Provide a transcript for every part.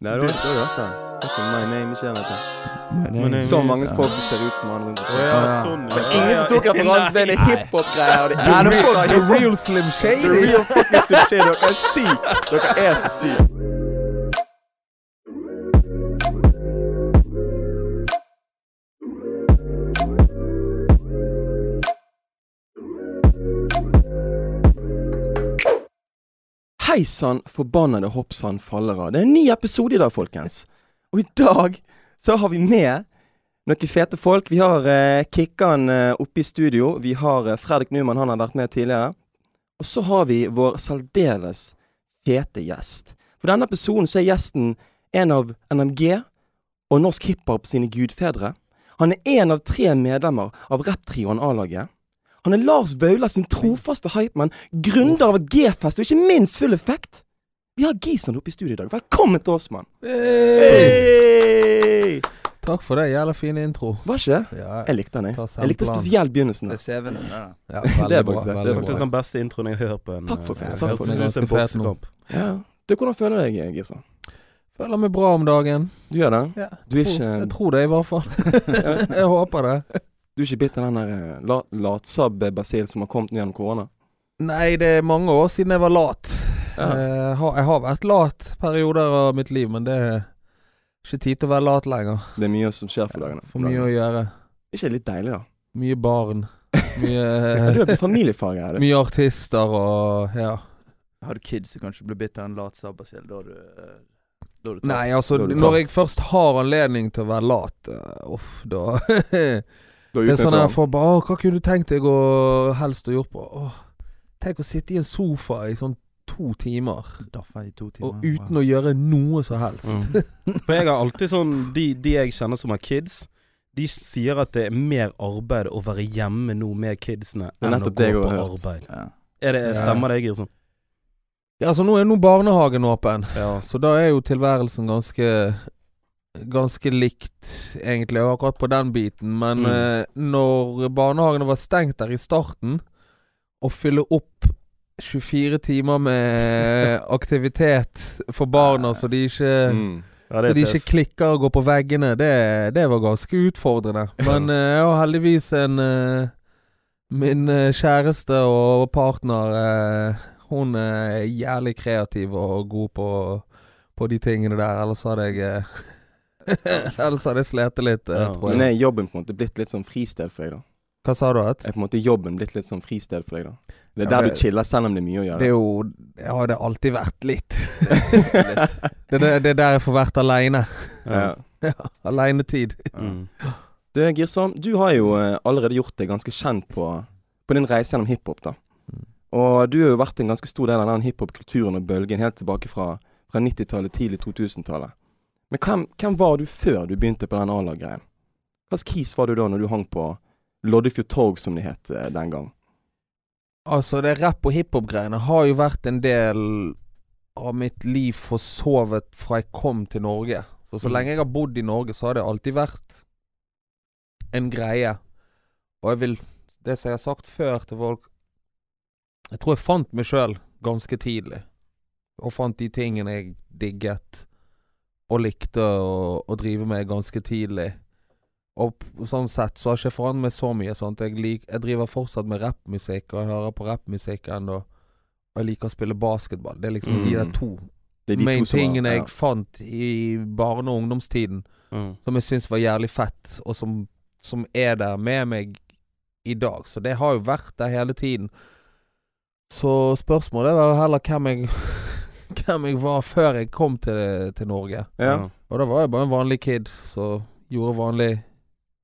Nei, du har har hørt den. My name is Jonathan. Så mange folk som ser ut som han sånn. Men ingen som tok referansen. til er hiphop-greier. det er det er the real Slim The Shady. real fucking Slim Shady. Dere er syke. Dere er så syke. Hei sann, forbannede hoppsann av. Det er en ny episode i dag, folkens. Og i dag så har vi med noen fete folk. Vi har eh, Kikkan eh, oppe i studio. Vi har eh, Fredrik Numan, han har vært med tidligere. Og så har vi vår særdeles fete gjest. For denne episoden så er gjesten en av NMG og norsk hiphop sine gudfedre. Han er en av tre medlemmer av rapptrioen A-laget. Han er Lars Vaular sin trofaste hypeman, gründer av G-fest og ikke minst Full Effekt. Vi har Gison oppe i studio i dag. Velkommen til oss, mann. Hey! Takk for det. Jævla fin intro. Var ikke det? Ja, Jeg likte den, jeg. Jeg likte spesielt begynnelsen. Det er CV-en din, det. ja, Det er faktisk det. Det er Faktisk den beste introen jeg har hørt på en Takk for det. eh, Takk for det. hørtes ut som en boksekamp. Ja. Du, hvordan føler du deg, Gison? Føler meg bra om dagen. Du gjør det? Ja, Du er ikke Jeg tror det, i hvert fall. jeg håper det. Du er ikke bitt av den der eh, la, latsabb-basil som har kommet gjennom korona? Nei, det er mange år siden jeg var lat. Ja. Jeg, har, jeg har vært lat perioder av mitt liv, men det er ikke tid til å være lat lenger. Det er mye som skjer for dagene. For mye å gjøre. Ikke det litt deilig, da? Mye barn. Mye du er på familiefag her. du. mye artister og ja. Har du kids som kanskje blir bitt av en lat sabbasill, da har du eh, da du tapt. Nei, altså, Da er du når jeg først har anledning til å være lat, uh, uff, da Det er sånn jeg får bare hva kunne du tenkt deg å helst å gjort på? Åh, tenk å sitte i en sofa i sånn to timer, i to timer. og uten å gjøre noe som helst. Mm. For jeg har alltid sånn de, de jeg kjenner som har kids, de sier at det er mer arbeid å være hjemme nå med kidsene enn å gå det jeg på hørt. arbeid. Ja. Er det, stemmer det, Girson? Ja, altså nå er nå barnehagen åpen, Ja. så da er jo tilværelsen ganske Ganske likt, egentlig, akkurat på den biten. Men Mm. eh, når barnehagene var stengt der i starten, å fylle opp 24 timer med aktivitet for barna, så de ikke Mm. Ja, Så de ikke klikker og går på veggene, det, det var ganske utfordrende. Men eh, jeg har heldigvis en eh, Min eh, kjæreste og partner Hun er jævlig kreativ og god på, på de tingene der. Ellers hadde jeg Ellers hadde jeg slitt litt, eh, Ja. tror Men er jobben på en måte blitt litt sånn fristed for deg, da? Hva sa du? At? Er på en måte jobben blitt litt sånn fristed for deg, da? Det er Ja, der det- du chiller, selv om det er mye å gjøre. Det er jo Ja, det alltid vært litt. det, er det, det er der jeg får vært aleine. ja. Ja, Alenetid. Mm. Du, Girson, du har jo eh, allerede gjort deg ganske kjent på, på din reise gjennom hiphop, da. Mm. Og du har jo vært en ganske stor del av den hiphop-kulturen og bølgen helt tilbake fra, fra 90-tallet, tidlig 2000-tallet. Men hvem, hvem var du før du begynte på den A-lag-greien? Hva slags kis var du da når du hang på Loddefjord Torg, som det het eh, den gang? Altså, det rapp- og hiphop-greiene har jo vært en del av mitt liv forsovet fra jeg kom til Norge. Så så Mm. lenge jeg har bodd i Norge, så har det alltid vært en greie. Og jeg vil Det som jeg har sagt før til folk Jeg tror jeg fant meg sjøl ganske tidlig. Og fant de tingene jeg digget og likte å, å drive med ganske tidlig. Og sånn sett så har ikke jeg forandret meg så mye. Sant? Jeg, lik, jeg driver fortsatt med rappmusikk, og jeg hører på rappmusikk ennå. Og jeg liker å spille basketball. Det er liksom de Mm. der to Det er de main to tingene var- ja. jeg fant i barne- og ungdomstiden, Mm. som jeg syns var jævlig fett, og som, som er der med meg i dag. Så det har jo vært der hele tiden. Så spørsmålet er vel heller hvem jeg Hvem jeg var før jeg kom til, til Norge. Ja. Og da var jeg bare en vanlig kid som gjorde vanlig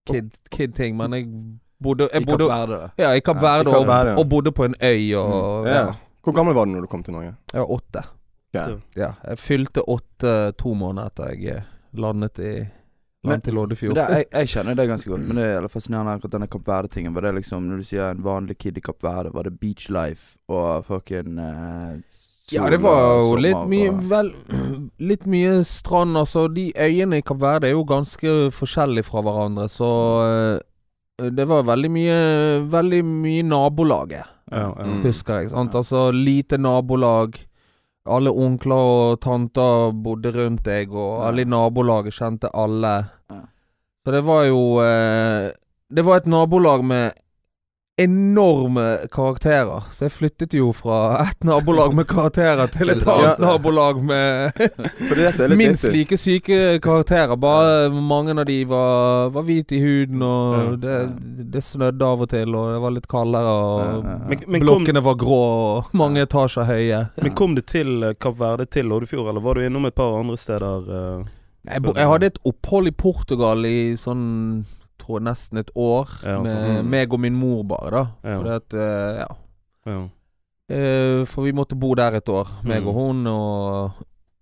kid- kid-ting, men jeg bodde, jeg I Kapp Verde. Ja, i Kapp Ja, Verde, og, ja. og bodde på en øy og Ja. ja. Hvor gammel var du når du kom til Norge? Jeg var åtte. Ja. Ja, jeg fylte åtte to måneder etter jeg eh, landet i Landet i Men Loddefjord. det, jeg, jeg kjenner det ganske godt, men det er fascinerende akkurat denne Kapp Verde-tingen. Var det liksom, Når du sier en vanlig kid i Kapp Verde, var det beach life og fucking eh, Ja, det var jo sommer litt mye og- vel, Litt mye strand. Altså, de øyene i Kapp Verde er jo ganske forskjellige fra hverandre, så eh, det var veldig mye Veldig mye nabolaget, Ja, ja. Mm. husker jeg. Sant? Altså lite nabolag. Alle onkler og tanter bodde rundt deg, og Ja. alle i nabolaget kjente alle. Ja. Så det var jo eh, Det var et nabolag med enorme karakterer. Så jeg flyttet jo fra et nabolag med karakterer til et annet nabolag med det det minst like syke karakterer. Bare mange av de var, var hvite i huden, og det, det snødde av og til, og det var litt kaldere, og blokkene var grå, og mange etasjer høye. men kom du til eh, Kapp Verde til Loddefjord, eller var du innom et par andre steder? eh? Jeg, jeg hadde et opphold i Portugal i sånn tror jeg nesten et år. Ja, med mm. meg og min mor, bare, da. Ja. At uh, Ja. ja. Eh, for vi måtte bo der et år, meg Mm. og hun, og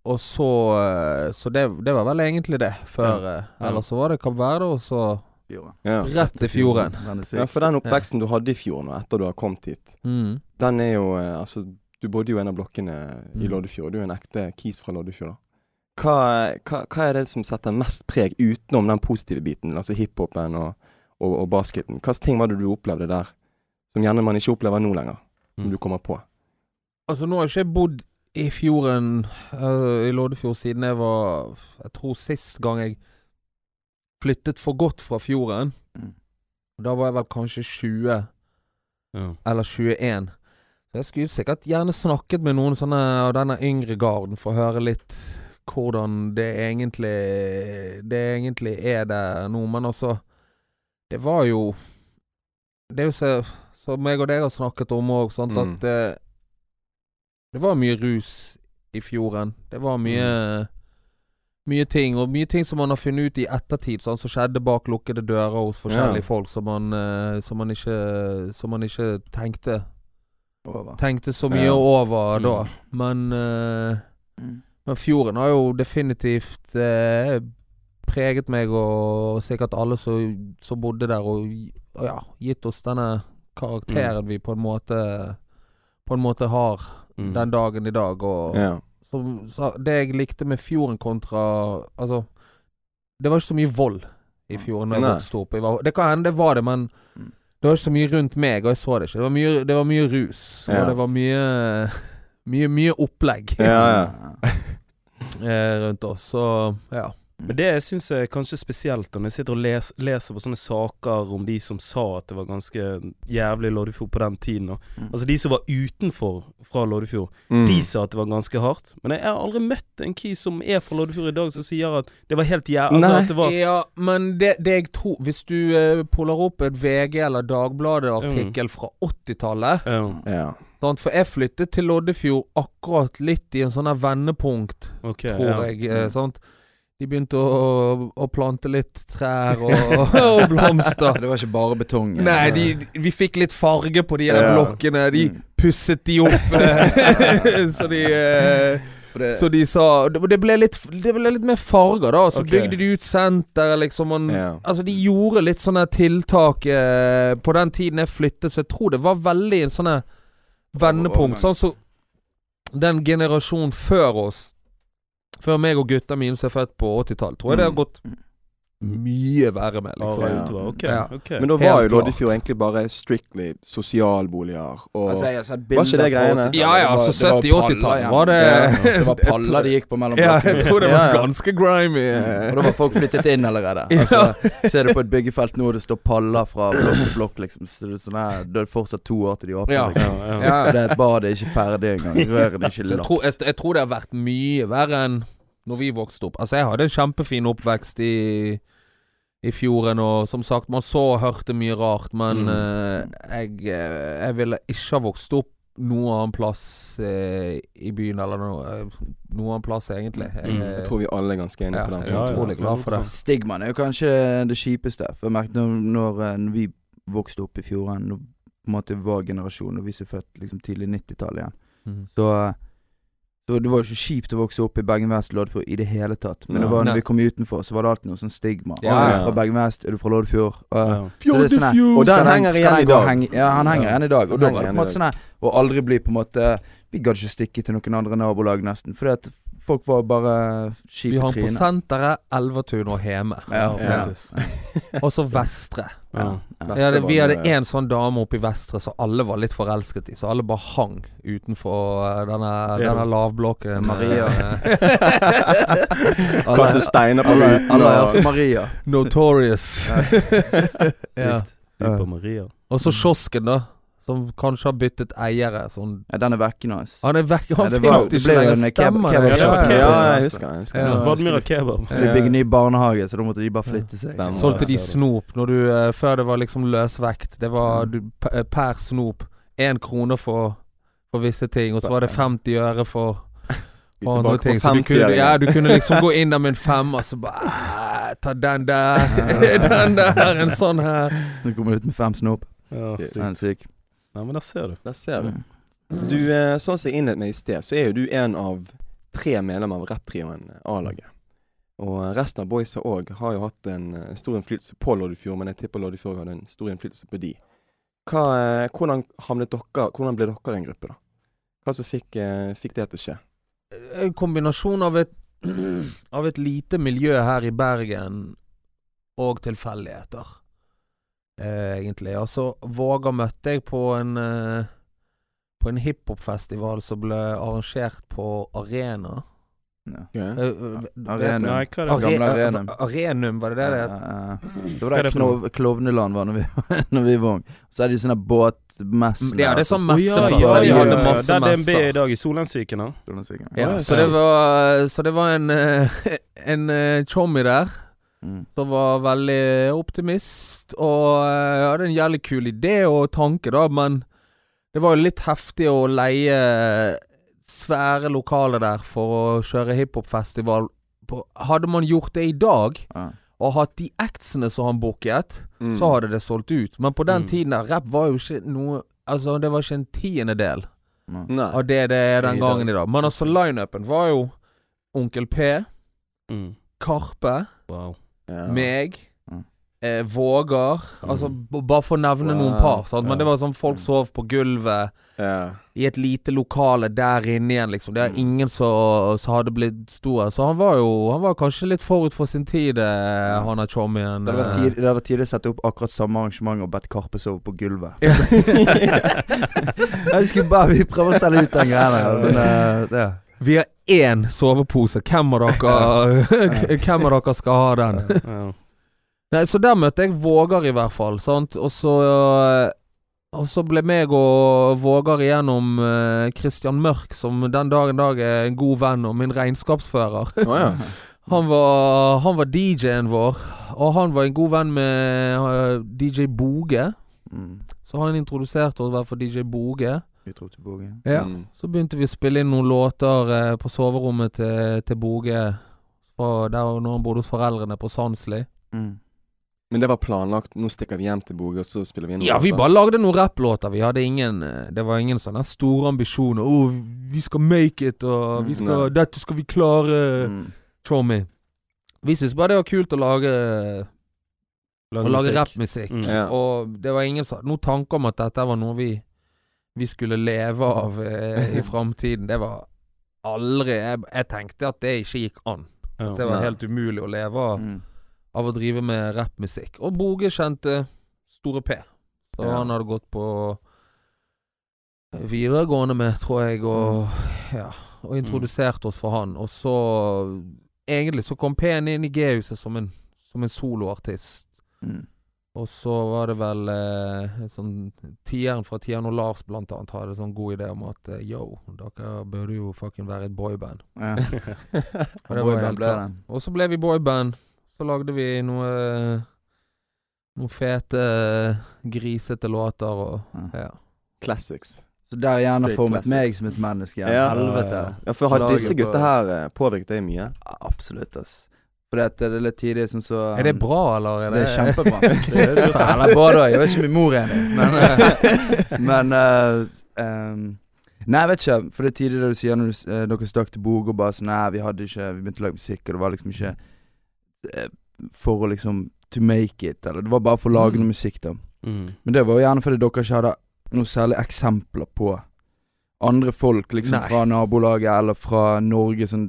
og så uh, Så det, det var vel egentlig det. Før Ja. eh, Ja. Så var det Kapp Verde, og så Fjorden. Ja. rett til fjorden. Ja, for den oppveksten du hadde i fjor nå, etter du har kommet hit, Mm. den er jo eh, Altså, du bodde jo i en av blokkene i Mm. Loddefjord. Du er en ekte kis fra Loddefjord. da. Hva, hva, hva er det som setter mest preg utenom den positive biten, altså hiphopen og, og, og basketen? Slags ting var det du opplevde der, som gjerne man ikke opplever nå lenger? Som Mm. du kommer på? Altså, nå har ikke jeg bodd i fjorden, uh, i Loddefjord, siden jeg var Jeg tror sist gang jeg flyttet for godt fra fjorden. Mm. Da var jeg vel kanskje 20 Ja. eller 21. Så jeg skulle sikkert gjerne snakket med noen sånne av denne yngre garden for å høre litt hvordan det egentlig Det egentlig er der nå. Men altså Det var jo Det er jo så Som meg og deg har snakket om òg, sant, Mm. at det, det var mye rus i fjorden. Det var mye Mye ting, og mye ting som man har funnet ut i ettertid, sånn, som skjedde bak lukkede dører hos forskjellige Ja. folk, som man, eh, som man ikke Som man ikke tenkte Over. Tenkte så mye Ja. over Mm. da. Men eh, Mm. Men fjorden har jo definitivt eh, preget meg, og sikkert alle som, som bodde der, og, og ja, gitt oss denne karakteren vi på en måte På en måte har Mm. den dagen i dag. Og Ja. som, så det jeg likte med fjorden kontra Altså, det var ikke så mye vold i fjorden da jeg vokste opp. Jeg var, det kan hende det var det, men Mm. det var ikke så mye rundt meg, og jeg så det ikke. Det var mye, det var mye rus, Ja. og det var mye Mye, mye opplegg Ja, ja. eh, rundt oss. Så ja. Men det jeg kanskje er spesielt, når jeg sitter og les, leser på sånne saker om de som sa at det var ganske jævlig Loddefjord på den tiden. Og, Mm. altså de som var utenfor fra Loddefjord, Mm. de sa at det var ganske hardt. Men jeg har aldri møtt en kis som er fra Loddefjord i dag, som sier at det var helt jævlig. Altså at det var ja, men det, det jeg tror Hvis du uh, puller opp et VG- eller Dagbladet-artikkel fra 80-tallet ja, Ja. For jeg flyttet til Loddefjord akkurat litt i en sånn vendepunkt, okay, tror ja. jeg. Eh, sant? De begynte å, å plante litt trær og, og blomster. Det var ikke bare betong. Ja. Nei, de, vi fikk litt farge på de der Ja. blokkene. De Mm. pusset de opp. eh, så de eh, det, Så de sa Det det ble litt, det ble litt mer farger, da. Så okay. bygde de ut senter, liksom. Man, Ja. Altså, de gjorde litt sånne tiltak eh, på den tiden jeg flyttet, så jeg tror det var veldig en sånne vendepunkt. Sånn som den generasjonen før oss, før meg og gutta mine som er født på 80-tallet, tror jeg det har Mm. gått mye verre med, Liksom. liksom. Ja. utover. Ok, Ja. okay. Men da Helt var jo klart. Loddefjord egentlig bare strictly sosialboliger og altså, jeg har sett Var ikke det greiene? Ja, ja, så altså 70-80-tallet var det Det var paller de gikk på mellom Ja, jeg tror det var ganske grimy. Og da var folk flyttet inn allerede. Altså, ser du på et byggefelt nå, det står paller fra blokk til blokk, liksom. Så det er sånn her, det er fortsatt to år til de åpner. Ja. Liksom. ja, ja. Ja. Det er et bad er ikke ferdig engang. Rørene er ikke lagt. jeg tror, jeg, jeg tror det har vært mye verre enn når vi vokste opp. Altså, jeg hadde en kjempefin oppvekst i, i fjorden, og som sagt, man så og hørte mye rart, men Mm. uh, jeg, eh, jeg ville ikke ha vokst opp noe annen plass eh, i byen, eller noe, noen noe annen plass, egentlig. Jeg, Mm. Jeg tror vi alle er ganske enige Ja, på den. er Ja, ja. glad for det. Stigmaen er jo kanskje det kjipeste. For jeg merket når, når, når vi vokste opp i fjorden, når på en måte vår generasjon, og vi som er født liksom tidlig 90-tallet igjen, mm. så eh, var, det var jo ikke kjipt å vokse opp i Bergen Vest Loddfjord i det hele tatt. Men det var når vi kom utenfor, så var det alltid noe sånn stigma. Ja, «Å, er ja. du fra Bergen Vest? Er du fra Loddfjord? Uh, Ja. er sånn her, Og den skal henger igjen i dag. henge- Ja, han henger Ja. igjen i dag. Og Han da var det på en måte sånn her Å aldri bli på en måte Vi gadd ikke stikke til noen andre nabolag, nesten. Fordi at Folk var bare Vi kjipe i hang på trynet. senteret, Elvertun og Heme. Ja, Ja. Og så Vestre. Ja. Vi hadde, vi hadde én en sånn dame oppe i Vestre som alle var litt forelsket i, så alle bare hang utenfor eh, denne, Det denne lavblokken. Maria. med- Kaste steiner på Alle, alle har Maria. Notorious. ja. Og så kiosken, da. Som kanskje har byttet eiere. Sånn. Ja, den er vekk nå. Han er vekk, han ja, det ikke lenger. Stemmer det? Ja, Ja, jeg husker det. jeg husker det. Ja. Vladimir kebab. De bygger ny barnehage, så da måtte de bare flytte seg. Stemmer. Solgte de snop når du, uh, før det var liksom løsvekt. Det var Mm. du, eh, per snop én krone for, for visse ting, og så var det 50 øre for og andre ting. Så du kunne, ja, du kunne liksom gå inn der med en femmer, så bare "Ah, Ta den der, den der, en sånn her. Nå kommer du ut med fem snop. Ja, syk. Nei, men der ser du. Der ser du. Mm. Du, eh, sånn som jeg innledet med i sted, så er jo du en av tre medlemmer av rapptrioen A-laget. Og resten av boysa òg har jo hatt en eh, stor innflytelse på Loddefjord, men jeg tipper Loddefjord hadde en stor innflytelse på de. Hva, eh, hvordan, dere, hvordan ble dere en gruppe, da? Hva som fikk, fikk det til å skje? En kombinasjon av et, av et lite miljø her i Bergen og tilfeldigheter, eh, egentlig. så Våga møtte jeg på en eh, På en hiphopfestival som ble arrangert på Arena. Ja. Ja. Eh, eh, Arenum. Nei, hva er det? Are, Gamle Arenum. Arenum, var det det det het? Ja, ja, ja. Det var er der Klovneland var når vi, når vi var unge. Så er det sånne båtmesser. Ja, det er sånn ja, messeplass. ja, ja, ja. masse Der DNB er i dag, i Solandsviken. Ja, så det var, så det var en, en chommy der Mm. som var veldig optimist, og jeg hadde en jævlig kul idé og tanke, da, men det var jo litt heftig å leie svære lokaler der for å kjøre hiphopfestival. Hadde man gjort det i dag, Ja. og hatt de actsene som han booket, Mm. så hadde det solgt ut. Men på den Mm. tiden der, rap var jo ikke noe Altså, det var ikke en tiendedel. Av det det er den I dag. gangen i dag. Men altså, lineupen var jo Onkel P, Mm. Karpe, Wow. Ja. meg, Mm. eh, Vågar Altså Mm. bare for å nevne noen par. Sant? Men Ja. det var sånn folk sov på gulvet Ja. i et lite lokale der inne igjen, liksom. Det er Mm. ingen som hadde blitt store. Så han var jo Han var kanskje litt forut for sin tid, eh, han er chommien. Det hadde vært eh. tid- det hadde vært tidlig å sette opp akkurat samme arrangement og bedt Karpe sove på gulvet. Ja. Jeg skulle bare vi prøver å selge ut den greia der. Men eh, det Vi har én sovepose. Hvem av dere Hvem av dere skal ha den? Nei, så der møtte jeg Vågar i hvert fall, sant. Og så øh, Og så ble meg og Vågar igjennom øh, Christian Mørk, som den dagen dag er en god venn og min regnskapsfører. Ja. Han var, han var DJ-en vår, og han var en god venn med øh, DJ Boge. mm. Så han introduserte oss for DJ Boge. Utro til Boge. Ja. Mm. Så begynte vi å spille inn noen låter eh, på soverommet til, til Boge. Der når han bodde hos foreldrene på Sandsli. Mm. Men det var planlagt. Nå stikker vi hjem til Boge, og så spiller vi inn Ja, vi låter. bare lagde noen rapplåter. Vi hadde ingen eh, Det var ingen sånne store ambisjoner. 'Å, vi skal make it', og vi Mm, skal, mm. 'Dette skal vi klare'. Mm. Tommy. Vi syntes bare det var kult å lage Å lage musikk. rappmusikk. Mm. Ja. Og det var ingen som hadde noen tanke om at dette var noe vi Vi skulle leve av eh, i framtiden. Det var aldri jeg, jeg tenkte at det ikke gikk an. At Det var helt umulig å leve av, Mm. av å drive med rappmusikk. Og Boge kjente Store P. Så Ja. han hadde gått på videregående med, tror jeg, og ja Og introduserte oss for han. Og så Egentlig så kom P-en inn i G-huset som en, som en soloartist. Mm. Og så var det vel eh, sånn Tieren fra Tieren og Lars blant annet hadde sånn god idé om at eh, yo, dere burde jo fucking være et boyband. Ja. Og det var helt ble klart. det. Og så ble vi boyband. Så lagde vi noe Noen fete, grisete låter og Ja. ja. Classics. Så det har gjerne formet meg som et menneske. Ja. Helvete. Ja, for har disse gutta her eh, påvirket deg mye? Absolutt, ass. For det er litt tidlig sånn så Er det bra, eller? Er Det det, er kjempebra. Det er- bra da. Jeg vet ikke om min mor er enig, men, eh, men uh, um, Nei, jeg vet ikke. For det er tidlig det du sier når du, eh, dere stakk til Bog og bare sånn Nei, vi hadde ikke Vi begynte å lage musikk, og det var liksom ikke uh, for å liksom To make it, eller det var bare for å lage Mm. noe musikk, da. Mm. Men det var jo gjerne fordi dere ikke hadde noe særlig eksempler på andre folk liksom Nei. fra nabolaget eller fra Norge som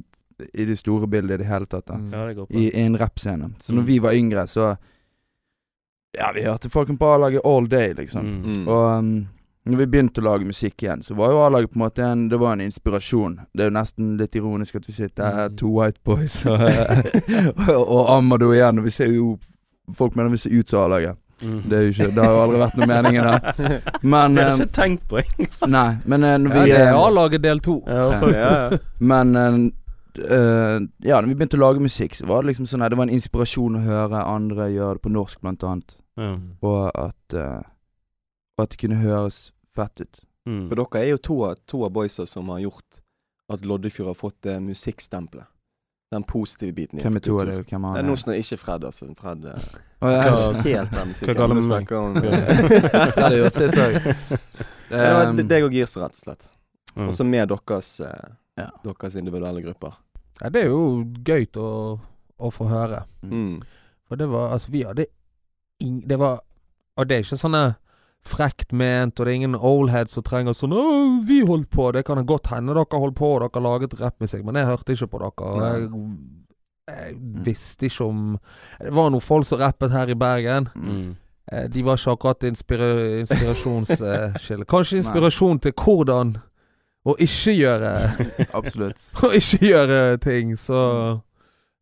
i det store bildet i det hele tatt. da Mm. Ja, I, i en rappscene. Så når Mm. vi var yngre, så Ja, vi hørte folkene på A-laget all day, liksom. Mm. Og um, når vi begynte å lage musikk igjen, så var jo A-laget på en måte en Det var en inspirasjon. Det er jo nesten litt ironisk at vi sitter her, Mm. to white boys, og, og, og Amado igjen. Og vi ser jo Folk mener vi ser ut som A-laget. Mm. Det er jo ikke Det har jo aldri vært noe mening i det. Men Det har um, jeg ikke tenkt på, engang. Nei, men uh, når Ja, vi det er uh, A-laget del to. Ja, Ja, ja. Men uh, uh, ja, når vi begynte å lage musikk, så var det liksom sånn at Det var en inspirasjon å høre andre gjøre det på norsk, blant annet. Ja. Og at uh, Og at det kunne høres fett ut. Mm. For dere er jo to to av boysa som har gjort at Loddefjord har fått det musikkstempelet. Den positive biten. Hvem er to av dere? Hvem Det er noen nå snakker ikke Fred, altså. Fred eh, Å, ja, Hva- helt den musikken. kaller Nå du meg? snakker om Det hadde gjort sitt òg. Det- deg og Girse, rett og slett. Mm. Og så med deres, eh, Ja. deres individuelle grupper. Ja, det er jo gøy å, å få høre. Mm. For det var Altså, vi hadde ing... Det var Og det er ikke sånne frekt ment, og det er ingen oldheads som trenger sånn 'Å, vi holdt på'. Det kan godt hende dere holdt på, og dere laget rappmusikk, men jeg hørte ikke på dere. Og jeg, jeg visste ikke om Det var noen folk som rappet her i Bergen. Mm. Eh, De var ikke akkurat inspira inspirasjonskilde. Kanskje inspirasjon til hvordan å ikke gjøre Absolutt. Å ikke gjøre ting, så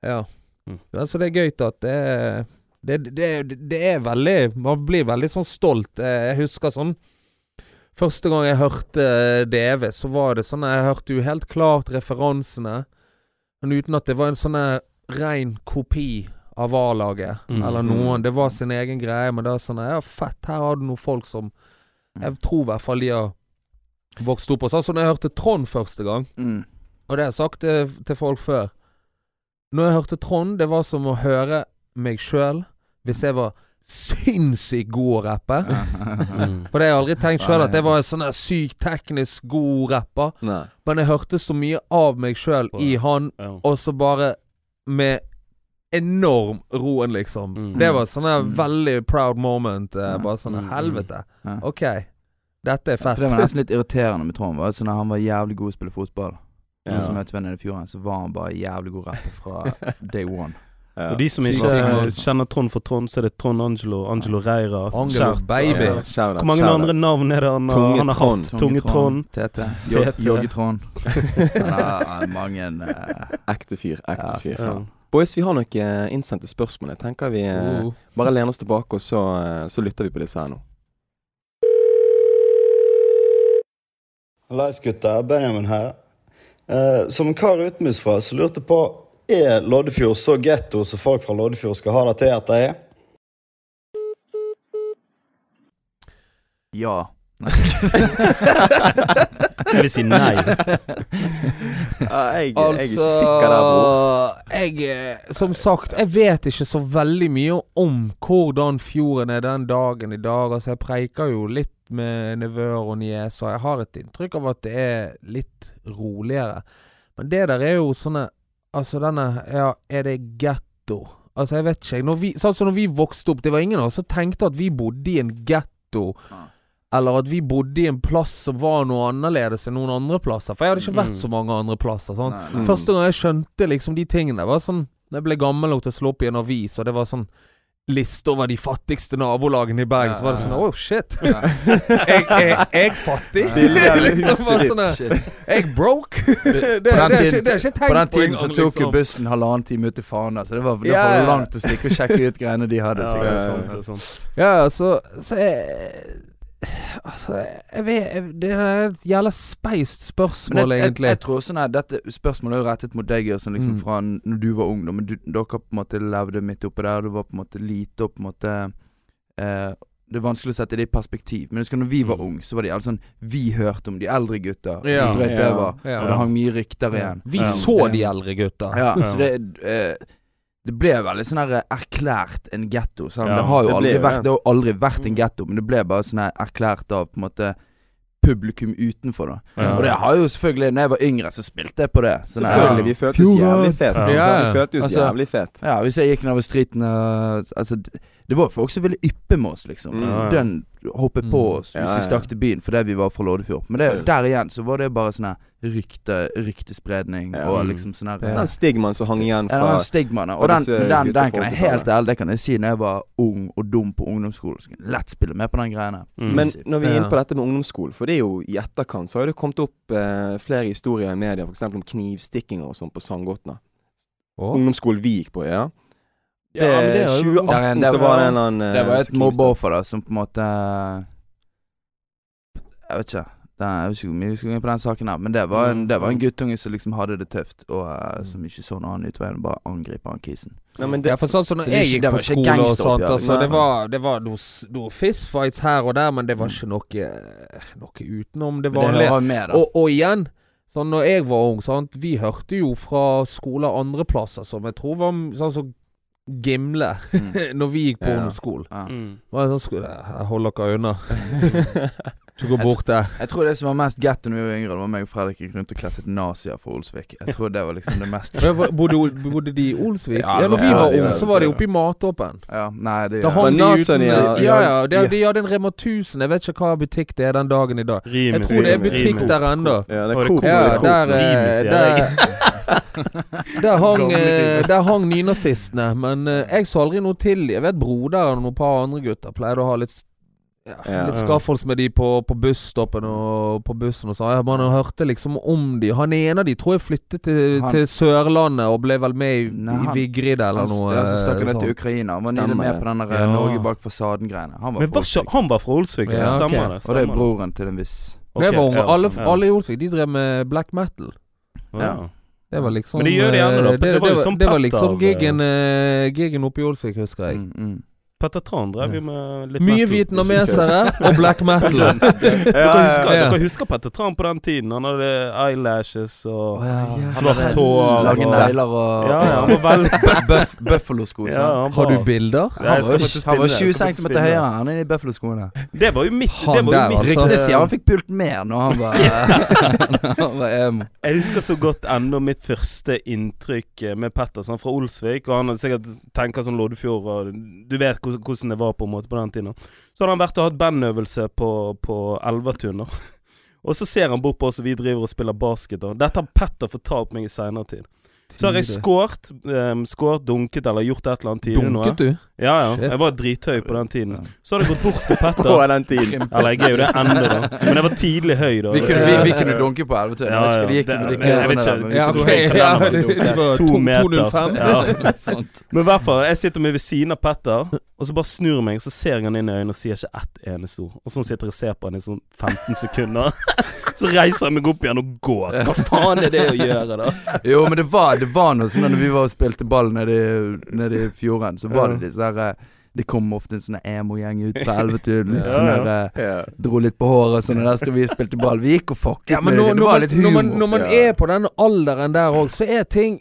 Ja. Mm. Altså, det er gøy at det er det, det, det er veldig Man blir veldig sånn stolt. Eh, Jeg husker sånn Første gang jeg hørte DV, så var det sånn Jeg hørte jo helt klart referansene, men uten at det var en sånn rein kopi av A-laget. Mm. Eller noen. Det var sin egen greie, men det var sånn Ja, fett, her har du noen folk som Jeg tror i hvert fall de har vokst opp på. Sånn Så når jeg hørte Trond første gang. Mm. Og det har jeg sagt til, til folk før. Når jeg hørte Trond, det var som å høre meg sjøl hvis jeg var sinnssykt god å rappe. Mm. For det har jeg aldri tenkt sjøl, at jeg var en sånn sykt teknisk god rapper. Nei. Men jeg hørte så mye av meg sjøl i han, Ja. og så bare med enorm roen, liksom. Mm. Det var sånn her Mm. veldig proud moment. eh, Bare sånn Mm, mm. Helvete. Ja. OK. Dette er fett. For det var nesten litt irriterende med Trond. Var når han var jævlig god å spille fotball. Ja. Møtte vi henne i fjor, så var han bare jævlig god rapper fra day one. Ja. Og de som ikke kjenner Trond for Trond, så er det Trond Angelo, Angelo Reira. Angelo Kjært, Baby. altså. Shout Hvor mange Kjære. andre navn er det han, har- Tunge han har Trond. hatt? Tunge Trond. Tete. Jogge-Trond. Mange eh, Ekte fyr. Ekte Ja, fyr. Ja. Boys, vi har noen eh, innsendte spørsmål. Jeg tenker vi Uh. bare lener oss tilbake, og så, så lytter vi på disse her nå. Hallais, gutter. Benjamin her. Eh, som en kar utenbysfra så lurte jeg på Er Loddefjord så getto som folk fra Loddefjord skal ha det til at det er? Ja. Jeg vil si nei. Jeg, jeg er ikke sikker der, bror. Altså, jeg eh, Som sagt, jeg vet ikke så veldig mye om hvordan fjorden er den dagen i dag. Altså, jeg preiker jo litt med nevøer og nieser, jeg har et inntrykk av at det er litt roligere. Men det der er jo sånne Altså, denne Ja, er det getto? Altså, jeg vet ikke. Når vi, sånn som når vi vokste opp, det var ingen av oss som tenkte at vi bodde i en getto. Ja. Eller at vi bodde i en plass som var noe annerledes enn noen andre plasser. For jeg hadde ikke vært Mm. så mange andre plasser. Sånn. Nei, Mm. nei. Første gang jeg skjønte liksom de tingene, var sånn Da jeg ble gammel nok til å slå opp i en avis, og det var sånn liste over de fattigste nabolagene i Bergen, Ja, så var det sånn. Oh, shit! Ja. jeg, jeg, jeg fattig? Bildet liksom bare sånn Jeg broke? det, det, På den det, er ikke, tenkt på. På den tiden så tok jo liksom. bussen halvannen time ut til Fana, så det var, det var ja. langt å stikke og sjekke ut greiene de hadde. Ja, ja, ja. Ja, så, så jeg Altså, jeg vet jeg, Det er et jævla speist spørsmål, jeg, egentlig. jeg tror sånn her Dette spørsmålet er jo rettet mot deg, Jørgen, liksom Mm. fra når du var ung. Da, men du, dere på en måte levde midt oppi der, du var på en måte lite og på en måte eh, Det er vanskelig å sette det i perspektiv. Men husker når vi var Mm. unge, så var det alle sånn Vi hørte om de eldre gutta. Ja. de drøyt Ja. var. Ja. Og det hang mye rykter igjen. Vi Ja. så de eldre gutta. Ja, Ja. så det eh, Det ble veldig sånn her erklært en getto. Selv om Ja, det har jo det aldri ble, vært det. Har aldri vært en getto, men det ble bare sånn her erklært av på en måte publikum utenfor, da. Ja. Og det har jo selvfølgelig Når jeg var yngre, så spilte jeg på det. Sånn Selvfølgelig. Vi følte oss jævlig fete. Ja. Altså, Ja. Vi følte oss Altså, jævlig fet. Ja, hvis jeg gikk nedover streeten og Altså, d- Det var folk som ville yppe med oss, liksom. Mm. Den hoppet på Mm. oss hvis ja, vi ja. stakk til byen fordi vi var fra Loddefjord. Men det, der igjen så var det bare sånn rykte, ryktespredning Ja. og Mm. liksom sånn her Den stigmaen som hang igjen fra Ja, den stigmaen. Og den, den, den, den kan jeg helt ærlig Det kan jeg si når jeg var ung og dum på ungdomsskolen. Så kan jeg lett spille med på den greiene. Mm. Men når vi er inne på dette med ungdomsskolen, for det er jo i etterkant så har det kommet opp eh, flere historier i media, f.eks. om knivstikkinger og sånn på Sandgotna. Oh. Ungdomsskolen vi gikk på, ja. Det, Ja, men det er jo- 2018 Det var- en eller annen eh, Det var et mobbeoffer som på en måte Jeg vet ikke. Den, jeg vet ikke hvor mye vi skal gå inn på den saken her, men det var en, det var en guttunge som liksom hadde det tøft, og uh, som ikke så noen annen utvei enn å bare angripe han kisen. Nei, men det, Ja, for sånn som når jeg gikk på skole og sånt, altså, det var, det var noe, noe fistfights her og der, men det var ikke noe, noe utenom det vanlige. Og, og igjen, sånn når jeg var ung, sant, vi hørte jo fra skoler andre plasser som jeg tror var sånn som Gimle, Mm. når vi gikk på Ja. ungdomsskolen. Mm. Ja. Det var sånn, holde dere unna. Ikke gå bort der. Jeg tror det som var mest getto da vi var yngre, det var meg og Fredrik gikk rundt og klasset nazier for Olsvik. Jeg tror det var liksom det mest Bodde, bodde de i Olsvik? Ja, Ja, når vi var ja, unge, så var de oppe i Matåpen. Ja, nei, det Da ja. hang de uten ja, Ja, ja. De, ja. de hadde en Rema 1000. Jeg vet ikke hva butikk det er den dagen i dag. Rimes, Jeg tror det er butikk Rimes. der ennå. ja, det er Coop. Ja, der, eh, der, der hang, eh, der hang nynazistene. Men eh, jeg så aldri noe til Jeg vet broderen og noen par andre gutter pleide å ha litt ja, Ja. Litt skaffolds med de på, på busstoppen og på bussen og sånn. Jeg bare hørte liksom om de. Han ene av de tror jeg flyttet til, Han- til Sørlandet og ble vel med i, Nei, i Vigrid eller Han, noe. ja, så stakk han eh, ned til. Ukraina. Han var Stemmer nylig med på den der Ja. Norge bak fasaden-greiene. Han var Men fra Olsvik. han var fra Olsvik, ja. Stemmer det. Og det er broren til en viss okay, jeg var ung, alle, alle i Olsvik de drev med black metal. Ja. Det var liksom Men det gjør de gjerne, da. Det, Det var jo det, det var liksom gigen, uh, gigen oppe i Olsvik, husker jeg. Mm, mm. Petter Tran drev jo med litt Mye metal. vietnamesere og black metal. Dere husker, ja. dere husker Petter Tran på den tiden? Han hadde eyelashes og ja. svart hår. Lange og- negler og Ja, ja, han var veldig Buff, Buffalo-sko. ja, Har du bilder? Ja, Han var, han var 20 jeg skal faktisk cm høyere han er i Buffalo-skoene. Det var jo mitt, Han det var der, jo mitt altså. Ryktene sier han fikk pult mer når han var, når han var emo. Jeg husker så godt ennå mitt første inntrykk eh, med Petter. Sånn, fra Olsvik. Og han hadde sikkert tenker sånn Loddefjord og Du vet hvor- hvordan det var på en måte på den tiden. Så hadde han vært og hatt bandøvelse på, på Elvetun. Og så ser han bort på oss, og vi driver og spiller basket. Og Dette har Petter fortalt meg i seinere tid. Så har jeg scoret, um, scoret, dunket eller gjort et eller annet tidlig. nå, Dunket du? Ja, ja. Shit. Jeg var drithøy på den tiden. Så har jeg gått bort til Petter. På den tiden. Eller jeg er jo det ennå, da. Men jeg var tidlig høy, da. Vi kunne, vi, vi kunne dunke på Elvetøyen. Ja, vet ikke det ja. Det- jeg vet ikke. Ja, kunne ok. Hvor høy kan Ja, det, det To to- meter. 205. Ja. Men i hvert fall, jeg sitter med ved siden av Petter, og så bare snur jeg meg, så ser jeg han inn i øynene og sier ikke ett eneste ord. Og sånn sitter jeg og ser på han i sånn 15 sekunder. Så reiser jeg meg opp igjen og går. Hva faen er det å gjøre, da? Jo, men det var, det var noe sånn når vi var og spilte ball nede i, nede i fjorden, så var det disse her eh, Det kom ofte en sånn emo-gjeng ut fra Elvetun. Litt Ja, sånn ja. der eh, Ja. Dro litt på håret sånn, og der skal vi spilte ball. Vi gikk og fucket Ja, med det. Det var man, humor. når, man, når man Ja. er på den alderen der òg, så er ting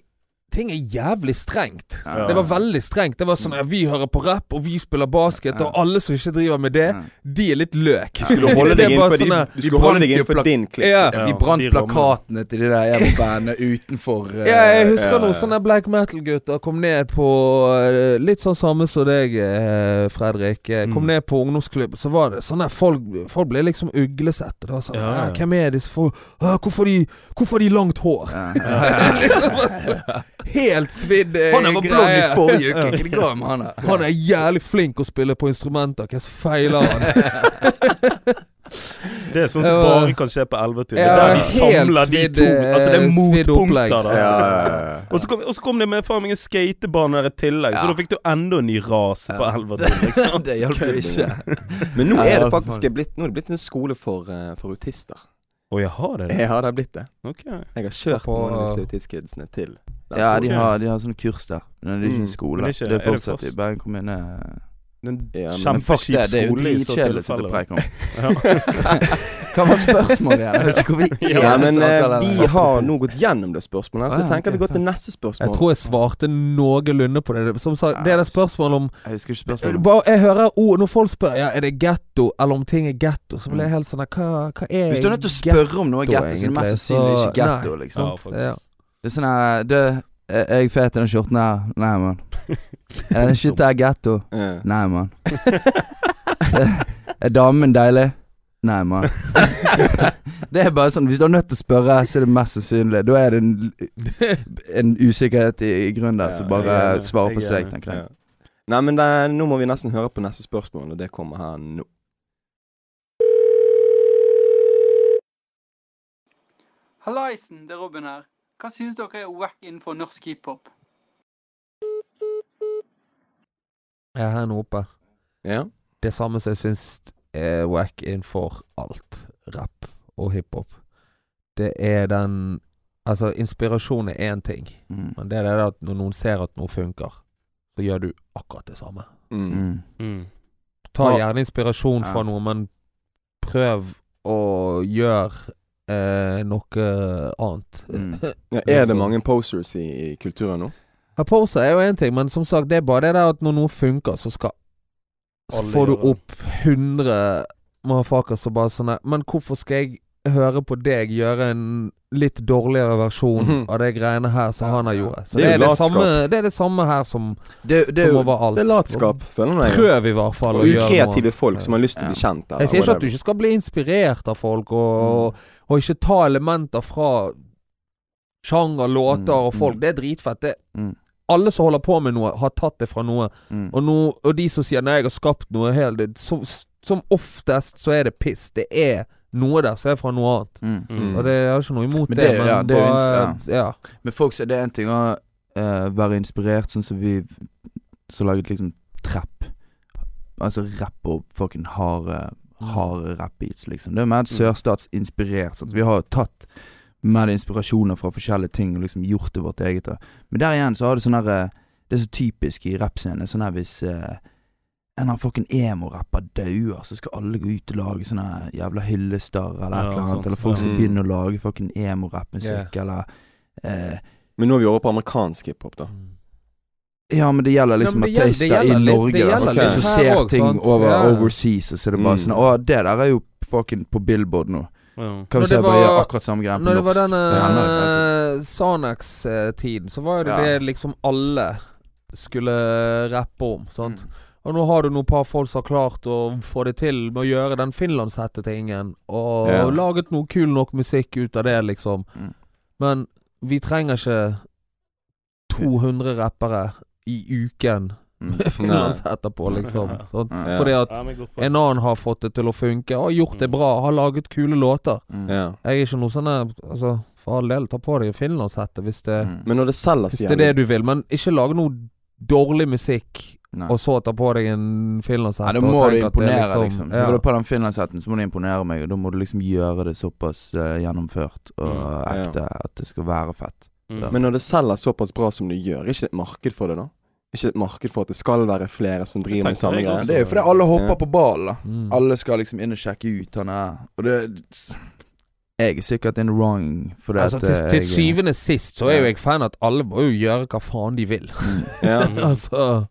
Ting er jævlig strengt. Ja. Det var veldig strengt. Det var sånn at Vi hører på rap, og vi spiller basket, Ja. og alle som ikke driver med det, Ja. de er litt løk. Du skulle holde deg innenfor din, sånne- du holde deg innenfor din klikk. Ja. Ja, Vi brant de plakatene til de der emo-bandene utenfor uh, Ja, jeg husker ja, noen sånne black metal-gutter kom ned på uh, Litt sånn samme som deg, uh, Fredrik. Kom Mm. ned på ungdomsklubb, så var det sånn der folk Folk ble liksom uglesett. Og det var sånn Ja, ja. «Ja, Hvem er disse folk? «Hæ, Hvorfor har de, hvorfor har de langt hår? Ja. Helt svidd eh, Han var blond i forrige uke. Hva det går med han der? Han er jævlig flink å spille på instrumenter. Hva feiler han? Det er sånn som bare kan skje på Elvetun. Det Ja, er der de samler de to. Altså, det er eh, motpunkter, da. Ja, ja, ja. Og så kom, og så kom det med faen meg en skatebane der i tillegg, så da fikk du enda en ny ras på. Elvetun, liksom. Det hjalp jo ikke. Men nå er det faktisk blitt, nå er det blitt en skole for, eh, for autister. Å, jeg har det? det? Ja, det har blitt det. Okay. Jeg har kjørt På, noen av disse autistkidsene til Ja, de har, de har sånne kurs der. Men det er ikke Mm. en skole. Men det er ikke- det fortsatt i Bergen kommune. Den er en Men fuck kjempekjip det, det er jo i så dritkjedelig å sitte og preike om. Hva var spørsmålet igjen? Jeg vet ikke hvor vi Ja, men eh, vi har nå gått gjennom det spørsmålet, så jeg ja, tenker vi går til neste spørsmål. Jeg tror jeg svarte noenlunde på det. Som sagt, det er det spørsmålet om Jeg husker ikke spørsmålet. Bare, Jeg hører ord Når folk spør Ja, er det getto, eller om ting er getto, så blir jeg helt sånn Hva, hva er Hvis du er nødt til å spørre om noe er getto, så er det mest sannsynlig ikke getto, liksom. Ja. Det er sånn her Du, Er er jeg fet i den skjorten her? Nei, mann. Er den shit her getto? Ja. Nei, mann. Er damen deilig? Nei, mann. Det er bare sånn Hvis du er nødt til å spørre, så er det mest sannsynlig Da er det en, en usikkerhet i, i grunnen der Ja, som bare svarer er seg, tenker jeg. Ja. Nei, men det, nå må vi nesten høre på neste spørsmål, og det kommer her nå. Hallaisen, det er Robin her. Hva synes dere er wack innenfor norsk hiphop? Jeg her nå oppe. Ja. Det samme som jeg syns er wack innenfor alt. Rap og hiphop. Det er den Altså, inspirasjon er én ting, Mm. men det er det at når noen ser at noe funker, så gjør du akkurat det samme. Mm. Mm. Mm. Ta gjerne inspirasjon fra Ja. noe, men prøv å gjøre eh, noe annet. Mm. Ja, er det mange posters i, i kulturen nå? Ja, Poser er jo én ting, men som sagt, det er bare det der at når noe funker, så skal Så Alle får du gjør det. opp 100 motherfuckers og bare sånn Men hvorfor skal jeg høre på deg gjøre en litt dårligere versjon Mhm. av de greiene her som Ja, han har gjort? Så Det det er er det, samme, det er det samme her som, Det, det er som overalt. Det er latskap, føler jeg. Prøv i hvert fall Og å gjøre noe. ukreative folk som har lyst til å bli kjent. eller Jeg sier ikke at du ikke skal bli inspirert av folk, og, mm. og ikke ta elementer fra sjanger, låter Mm, og folk. mm. Det er dritfett. Det, Mm. alle som holder på med noe, har tatt det fra noe. mm. Og, no, og de som sier 'nei, jeg har skapt noe helt som, som oftest så er det piss. Det er noe der som er fra noe annet. Mm. Mm. Og det jeg har ikke noe imot Men det, det- men ja, det er jo bare ja. ja. Men folk sier det er en ting å uh, være inspirert, sånn som vi som laget liksom trapp. Altså rapp og fucking harde Harde rappbeats, liksom. Det er mer sørstatsinspirert. Sånn. Vi har tatt mer inspirasjoner fra forskjellige ting og liksom gjort det vårt eget. Men der igjen så har det sånn her eh, Det er så typisk i rappscenen. Sånn her hvis eh, en av fucking emo-rapper dauer, så skal alle gå ut og lage sånne jævla hyllester eller et eller annet. Eller folk skal Mm. begynne å lage fucking emo-rappmusikk, eller eh, Men nå er vi over på amerikansk hiphop, da. Ja, men det gjelder liksom Ja, at det gjelder- taster det gjelder i Norge, det da. gjelder Ok. litt Så her ser også, ting sant? over yeah. overseas, og så er det bare Mm. sånn Å, det der er jo fucking på Billboard nå. Ja. Kan vi se det bare var- gjøre akkurat samme greia på Når det var norsk? denne uh, Sanex-tiden, så var jo det Ja. det liksom alle skulle rappe om. Sant? Mm. Og nå har du noen par folk som har klart å få det til med å gjøre den finlandshette-tingen, og Ja. laget noe kul nok musikk ut av det, liksom. Mm. Men vi trenger ikke 200 rappere i uken Mm. med finlandshette på, liksom. Sånn. Ja. Fordi at en annen har fått det til å funke, har gjort det bra, har laget kule låter. Mm. Ja. Jeg er ikke noe sånn Altså, for all del, ta på deg finlandshette hvis det, Mm. Hvis det er det du vil, men ikke lage noe dårlig musikk Nei. og så ta på deg en finlandshette. Ja, da må du er imponere, liksom. Ja. Når du på den finlandshetten, så må du imponere meg, og da må du liksom gjøre det såpass uh, gjennomført og Mm, ja. ekte at det skal være fett. Mm. Men når det selger såpass bra som det gjør, er ikke det et marked for det, da? Ikke et marked for at det skal være flere som driver med samme greie? Det er jo fordi alle hopper Ja. på ballen, da. Mm. Alle skal liksom inn og sjekke ut han er Og det Jeg er sikkert in wrong for det Altså, at til, eh, til jeg- syvende sist så er jo jeg fan at alle må jo gjøre hva faen de vil. Ja. Mm. altså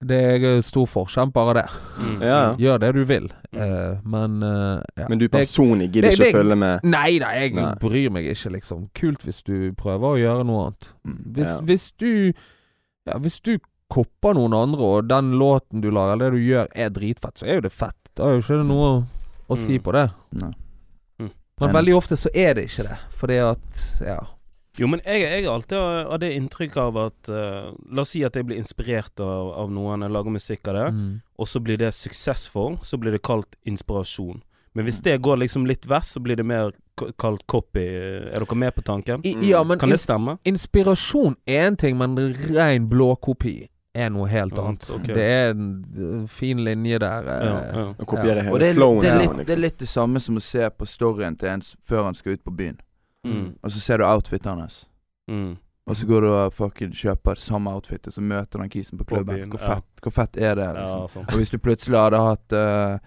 Det er stor forskjell bare det. Mm. Ja. Gjør det du vil, eh, men uh, ja. Men du personlig gidder det- ikke å det- følge med? Nei da, jeg Nei. bryr meg ikke, liksom. Kult hvis du prøver å gjøre noe annet. Mm. Hvis, Ja. hvis du Ja, hvis du kopper noen andre, og den låten du lager, eller det du gjør, er dritfett, så er jo det fett. Da er jo ikke det noe å, å si Mm. på det. Nei. Men veldig ofte så er det ikke det. Fordi at Ja. Jo, men jeg, jeg er alltid av det inntrykk av at uh, La oss si at jeg blir inspirert av, av noen, jeg lager musikk av det, Mm. og så blir det suksessfull, så blir det kalt inspirasjon. Men hvis det går liksom litt vest, så blir det mer kalt copy. Er dere med på tanken? I, ja, men Kan det stemme? inspirasjon er en ting, men rein blåkopi er noe helt Ja, annet. ok. Det er en uh, fin linje der. eh, Ja, ja. Å kopiere Og hele flowen? det, er her, litt, det er liksom. litt det samme som å se på storyen til en før han skal ut på byen. Mm. Og så ser du outfitet hans. Mm. Og så går du og fucking kjøper samme outfit, og så møter du den kisen på klubben. hvor, ja. fett, hvor fett er det? Liksom? Ja. Og hvis du plutselig hadde hatt uh,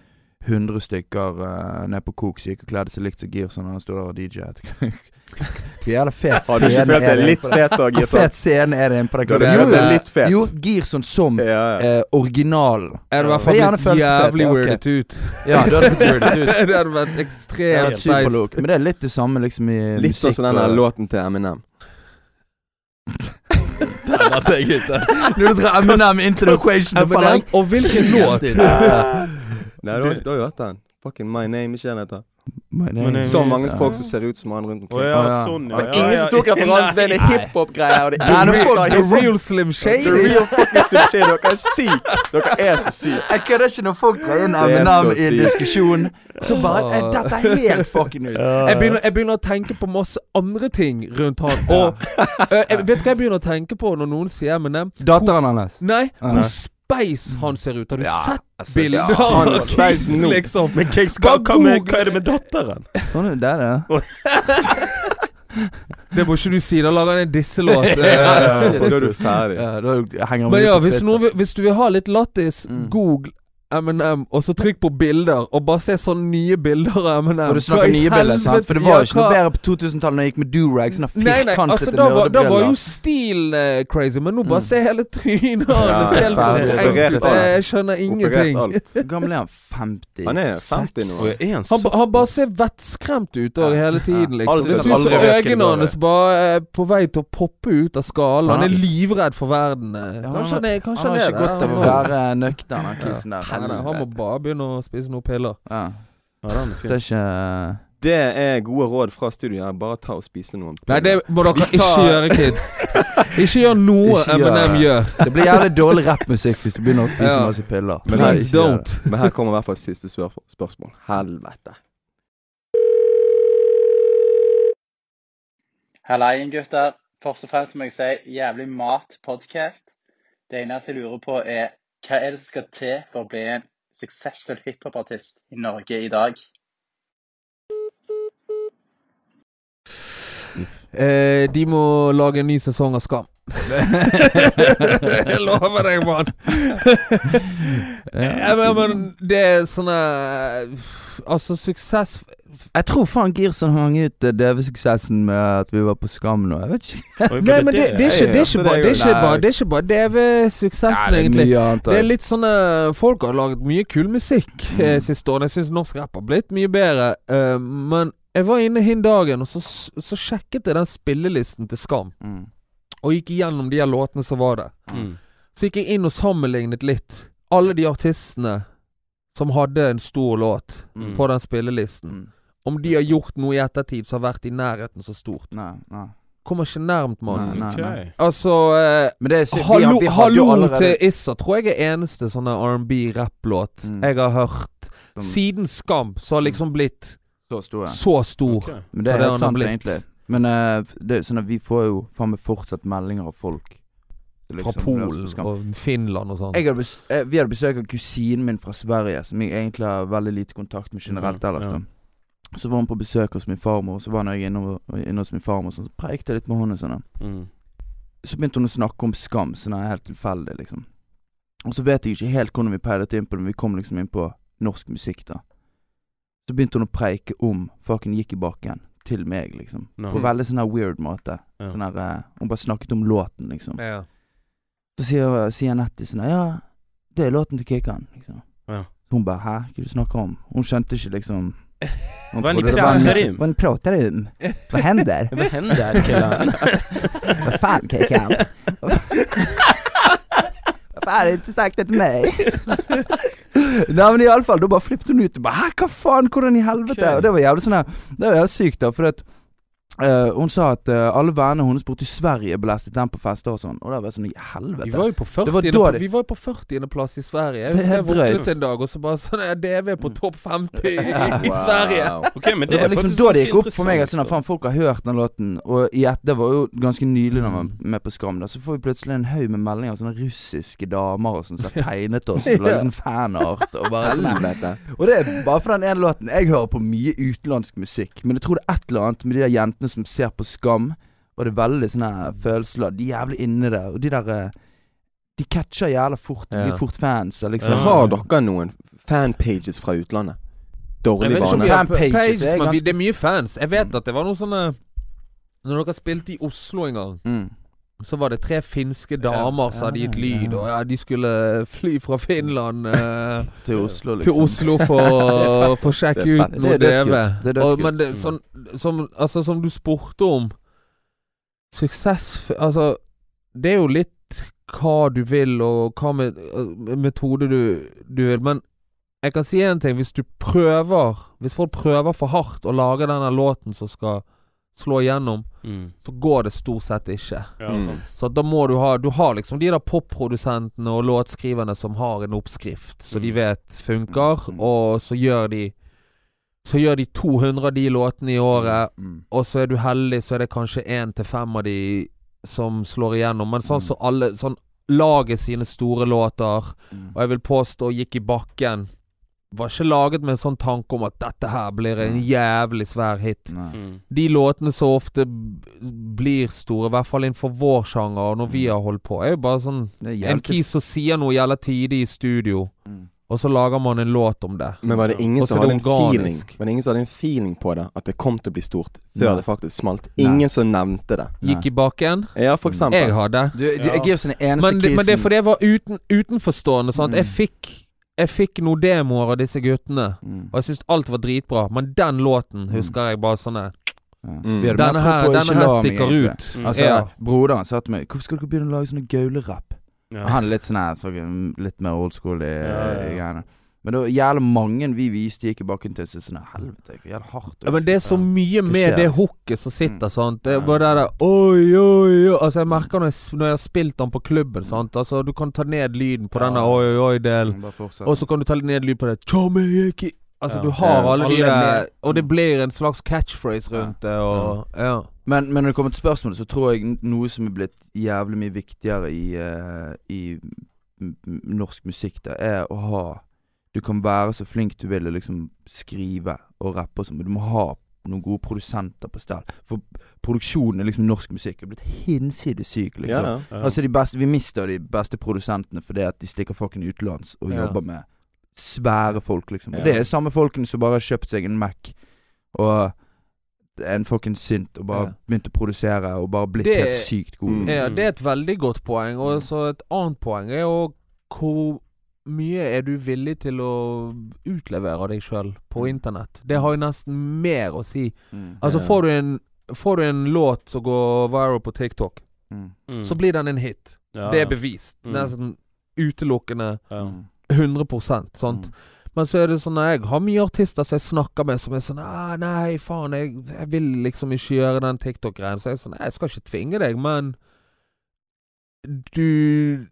100 stykker uh, ned på Cook gikk og kledde seg likt som Sånn når han står der og DJ-et jævla fet Har du ikke følt det litt fet da, Girson? fet scene er det inne på den klubben? er Jo, jo, jo, Girson som Ja, ja. eh, originalen. Er det i hvert er fall blitt jævlig weirdet ut. Ja, det hadde blitt weirdet ut. det hadde vært ekstremt superlook. Men det er litt det samme liksom i Litt sånn som den og- låten til Eminem. Der jeg. Når drar Eminem into the equation, da og hvilken låt? Nei, du har du har jo hørt den. Fucking My Name, ikke den heter. Så mange Ja. folk som ser ut som han rundt omkring. Oh, ja. sånn, ja. Men ja, ingen ja. som tok referansen. til en er tar The real Slim Shady. The real fucking Slim Shady. Dere er syke. Dere er så syke. Jeg kødder ikke når folk drar inn Eminem i en diskusjon. Så bare eh, Dette er helt fucking ut. Jeg begynner, jeg begynner å tenke på masse andre ting rundt han. Og øh, jeg vet hva jeg begynner å tenke på når noen sier Eminem? Datteren hans. Nei, Ah, space han ser ut. Har du Ja, sett altså, bilder ja, av space nå. liksom? Men Kix, hva, hva, hva er det med datteren? Sånn, det er det. Det må ikke du si. Da lager han en disselåt. Ja, eh. Da er du ferdig. Ja, da henger Men ja, hvis, noe, hvis du vil ha litt lattis, Mm. google Eminem, og så trykk på bilder, og bare se sånne nye bilder av M&M. Og du snakker nye bilder, sant? For det var jo ikke noe bedre på 2000-tallet når jeg gikk med do-rag. Sånne nei, altså nerdebriller. da var, jo stilen stil eh, crazy, men nå bare Mm. se hele trynet Ja, hans. helt for Operert enkelt. alt. Jeg skjønner ingenting. Hvor gammel er han? 50? Han er 50 nå. Er han Han, ba- han bare ser vettskremt ut òg hele tiden, liksom. Det ser ut som øynene hans bare er på vei til å poppe ut av skallen. Han er livredd for verden. eh. Kanskje han er, det. Han har ikke godt av å være nøktern, han kissen der. Nei, han må bare begynne å spise noen piller. Ja. Ja, den er fin. Det er ikke Det er gode råd fra studio her. Bare ta og spise noen. piller. Nei, det må dere tar... ikke gjøre, kids. Ikke gjør noe MNM gjør det. blir jævlig dårlig rappmusikk hvis du begynner å spise Ja. masse piller. Men her, Please don't. Men her kommer i hvert fall siste spørsmål. spørsmål. Helvete. Hallaien, gutter. Først og fremst må jeg si jævlig mat-podkast. Det eneste jeg lurer på, er hva er det som skal til for å bli en suksessfull hiphopartist i Norge i dag? Eh, de må lage en ny sesong av Skam. Jeg lover deg, mann. Ja, men, men det er sånne Altså, suksess Jeg tror faen Girson hang ut eh, DV-suksessen med at vi var på Skam nå. Jeg vet ikke. Nei, men det, det, er ikke, det, er ikke bare, det, er ikke bare, DV-suksessen, egentlig. annet. Det er litt sånne Folk har laget mye kul musikk eh, Mm. siste årene. Jeg syns norsk rapp har blitt mye bedre. eh, men jeg var inne hin dagen, og så, så sjekket jeg den spillelisten til Skam. mm. Og gikk igjennom de her låtene som var der. Mm. Så gikk jeg inn og sammenlignet litt. Alle de artistene som hadde en stor låt Mm. på den spillelisten. Mm. Om de har gjort noe i ettertid som har vært i nærheten så stort. Nei, nei. Kommer ikke nærmt, mann. Nei, nei, nei. Altså eh, Men det er sykt. Vi, Hallo, har- vi hadde jo hallo allerede til Issa tror jeg er eneste sånne R&B-rapplåt Mm. jeg har hørt. Som- Siden Skam, så har liksom blitt så stor. så stor. Okay. Men det er helt sant, blitt. egentlig. Men eh, det er sånn at vi får jo faen meg fortsatt meldinger av folk. Liksom, Fra Polen og Finland og sånn. Jeg hadde bes eh, vi hadde besøk av kusinen min fra Sverige, som jeg egentlig har veldig lite kontakt med generelt Mhm, ellers. ja. Så var hun på besøk hos min farmor, så var jeg inne, inne hos min farmor, så preikte jeg litt med henne. Sånn. Mm. Så begynte hun å snakke om skam, sånn helt tilfeldig, liksom. Og så vet jeg ikke helt hvordan vi peilet inn på det, men vi kom liksom inn på norsk musikk, da. Så begynte hun å preike om fucking Gikk i bakken til meg, liksom. No. På veldig sånn her weird måte. Ja. Sånn her eh, Hun bare snakket om låten, liksom. Ja. Så sier, sier Nettie sånn Ja, det er låten til Kikkan, liksom. Ja. Hun bare Hæ, hva er det du snakker om? Hun skjønte ikke, liksom Hun Vad ni pratar om? Vad ni pratar om? Vad händer? Hva händer killen? Vad fan Kikkan? Varför är det inte sagt det till mig? Nei, men iallfall, da bare flippet hun ut og bare Hæ, hva faen, hvordan i helvete? Okay. Og det var jævlig sånn her Det var jævlig sykt, da, for at eh, hun sa at uh, alle vennene hennes borte i Sverige belastet den på fester og sånn. Og da var jeg sånn I helvete. Vi var jo på 40.-plass Vi var jo på 40. plass i Sverige. Jeg er husker jeg våknet en dag, og så bare sånn ja, DV på topp 50 i, i Sverige. Ok, men Det, det var liksom da det gikk opp for meg at sånn, faen, folk har hørt den låten. Og i et, det var jo ganske nylig da vi var Mm. med på Skam. da Så får vi plutselig en haug med meldinger av sånne russiske damer og sånn som har tegnet oss. Og laget sånn fanart. Og bare sånn Helvete. Og det er bare for den ene låten. Jeg hører på mye utenlandsk musikk, men jeg tror det er et eller annet med de der jentene som ser på Skam, og det er veldig sånne følelser. De er jævlig inni det. Og de der eh, De catcher jævla fort. De Ja. blir fort fans. Liksom. har dere noen fanpages fra utlandet? Dårlig vane. Fanpages er ganske- det er mye fans. Jeg vet Mm. at det var noe sånne Når dere spilte i Oslo en gang, Mm. Så var det tre finske damer som hadde gitt lyd, og ja, de skulle fly fra Finland eh, Til Oslo, liksom. til Oslo for å for å sjekke ut noe DV. Men det, sånn, som, altså, som du spurte om Suksess Altså Det er jo litt hva du vil, og hva med, øh, metode du, du vil. Men jeg kan si en ting. Hvis du prøver Hvis folk prøver for hardt å lage denne låten som skal slå igjennom, Mm. så går det stort sett ikke. Ja, Mm. Så da må du ha Du har liksom de der popprodusentene og låtskriverne som har en oppskrift så de Mm. vet funker, Mm. og så gjør de Så gjør de 200 av de låtene i året, Mm. og så er du heldig, så er det kanskje én til fem av de som slår igjennom. Men sånn Mm. som alle Sånn laget sine store låter, Mm. og jeg vil påstå gikk i bakken, var ikke laget med en sånn tanke om at dette her blir en jævlig svær hit. Mm. De låtene så ofte blir store, i hvert fall innenfor vår sjanger, og når vi har holdt på, er jo bare sånn En kis som sier noe jævla tidlig i studio, Mm. og så lager man en låt om det. Men var det ingen som hadde en feeling. Var det ingen som hadde en feeling på det? At det kom til å bli stort før Nei. det faktisk smalt? Nei. Ingen som nevnte det? Gikk i bakken. Ja, for eksempel. Jeg hadde. Du, du, jeg gir sånn eneste Men, det- men det er fordi jeg var uten, utenforstående. Sant? Mm. Jeg fikk Jeg fikk noen demoer av disse guttene, Mm. og jeg syntes alt var dritbra. Men den låten husker jeg bare sånn Mm. Denne her, denne her stikker ut. Mm. Altså, Ja. Broderen sa til meg 'Hvorfor skal dere begynne å lage sånne gaulerapp?' Ja. Han er litt sånn her Litt mer old school i, Ja, ja, ja. i greiene. Men det var jævlig mange vi viste gikk i bakken til. Så sånn Helvete, hvor jævlig hardt. Ja, men det er så mye med det hooket som sitter, Mm. sant. Det er bare det der Oi, oi, oi. Altså, jeg merker når jeg, når jeg har spilt den på klubben, sant. Altså, du kan ta ned lyden på Ja. denne oi, oi, oi-delen. Mm. Og så kan du ta ned lyd på det Jamaica Altså Ja. du har alle de der. Og det blir en slags catchphrase rundt det og Ja. Men, men når det kommer til spørsmålet, så tror jeg noe som er blitt jævlig mye viktigere i, uh, i norsk musikk, da, er å ha Du kan være så flink du vil og liksom skrive og rappe og sånn, men du må ha noen gode produsenter på stell. For produksjonen i liksom norsk musikk er blitt hinsides syk, liksom. Ja, ja. Altså de beste, Vi mister de beste produsentene fordi at de stikker fucking utenlands og Ja. jobber med svære folk, liksom. Og det er samme folkene som bare har kjøpt seg en Mac og en fucking synt og bare begynt å produsere og bare blitt Det- helt sykt gode. Mm. Liksom. ja, det er et veldig godt poeng. Og så et annet poeng er jo hvor mye er du villig til å utlevere deg sjøl på Mm. internett? Det har jo nesten mer å si. Mm. Altså får du en Får du en låt som går viral på TikTok, Mm. Mm. så blir den en hit. Ja, Det er bevist. Mm. Nesten utelukkende Ja. Mm. 100 sant? Mm. Men så er det sånn Jeg har mye artister som jeg snakker med som er sånn ah, 'Nei, faen, jeg, jeg vil liksom ikke gjøre den TikTok-greien.' Så jeg er sånn Jeg skal ikke tvinge deg, men du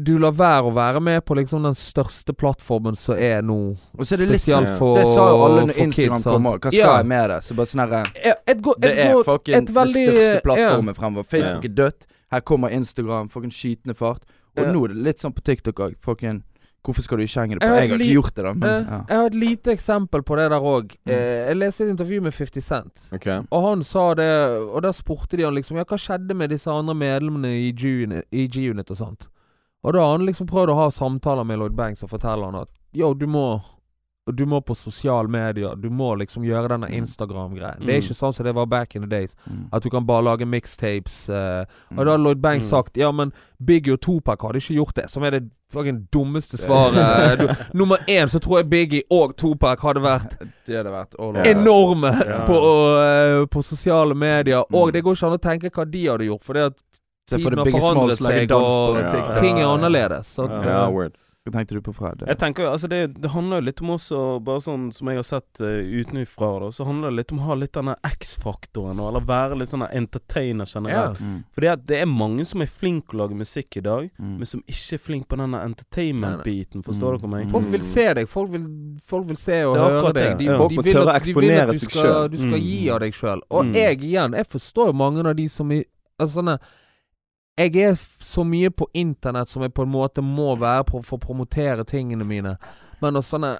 Du lar være å være med på liksom den største plattformen som er nå. Og så er det litt Spesielt Ja. for Det sa jo alle når Instagram kids, kommer. Hva skal Ja. jeg med det? Så bare sånn herre go- Det et er fucking et den største største ja. plattformen fremover. Facebook Ja. er dødt. Her kommer Instagram. Fucking skytende fart. Og Ja. nå er det litt sånn på TikTok òg. Fucking Hvorfor skal du ikke henge det på? Jeg har Jeg har ikke gjort det, da. Men Eh, ja. Jeg har et lite eksempel på det der òg. Mm. Eh, jeg leste et intervju med 50 Cent. Ok. Og han sa det Og der spurte de han liksom Ja, hva skjedde med disse andre medlemmene i G-Unit og sånt? Og da har han liksom prøvd å ha samtaler med Lloyd Banks og fortelle han at Yo, du må Du må på sosiale medier. Du må liksom gjøre denne Mm. Instagram-greien. Det Mm. er ikke sånn som det var back in the days. Mm. At du kan bare lage mixtapes. Uh, Mm. og da har Lloyd Banks Mm. sagt Ja, men Biggie og Topak hadde ikke gjort det. Som er det fucking dummeste svaret. du, nummer én så tror jeg Biggie og Topak hadde vært Det hadde vært enorme Ja. på, uh, på sosiale medier. Og Mm. det går ikke an å tenke hva de hadde gjort, for det at tiden har forandret seg, og Ja, TikTok. ting er annerledes. Så, Ja. Ja, word. Hva tenkte du på, Fred? Jeg tenker altså det, det handler jo litt om også, bare sånn som jeg har sett uh, utenfra, da, så handler det litt om å ha litt denne X-faktoren, eller være litt sånn entertainer ja. generelt. Mm. Fordi at det er mange som er flinke å lage musikk i dag, Mm. men som ikke er flinke på denne entertainment-biten. Forstår Mm. dere meg? Folk vil se deg. Folk vil, folk vil se og Det høre deg. De, ja. Folk de vil tørre å at- de vil at du skal- Du skal Mm. gi av deg sjøl. Og Mm. jeg igjen, jeg forstår jo mange av de som i Altså sånne Jeg er så mye på internett som jeg på en måte må være på for å promotere tingene mine. Men å sånne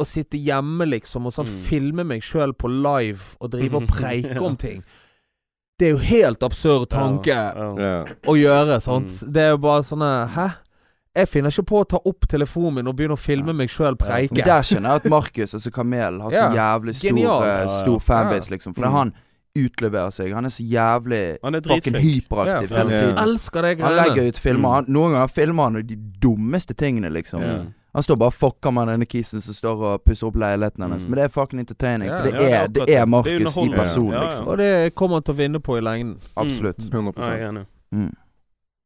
Å sitte hjemme, liksom, og sånn Mm. filme meg sjøl på live og drive og preike Ja. om ting Det er jo helt absurd tanke Ja, ja. Å gjøre, sant. Mm. Det er jo bare sånne Hæ? Jeg finner ikke på å ta opp telefonen min og begynne å filme Ja. meg sjøl Men preike. Der skjønner jeg at Markus, altså Kamel, har så jævlig stor, ja. stor fanbase, liksom. For Mm. han utleverer seg. Han er så jævlig Han er fucking hyperaktiv Ja, hele ja. tiden. Elsker det Han legger ut filmer. Mm. Han, noen ganger filmer han de dummeste tingene, liksom. Ja. Han står bare og fucker med denne kisen som står og pusser opp leiligheten hennes. Mm. Men det er fucking entertaining. Ja, for det ja, er det er Markus i person, Ja, ja. liksom. Og det kommer han til å vinne på i lengden. Absolutt. 100 Ja, jeg er. Mm.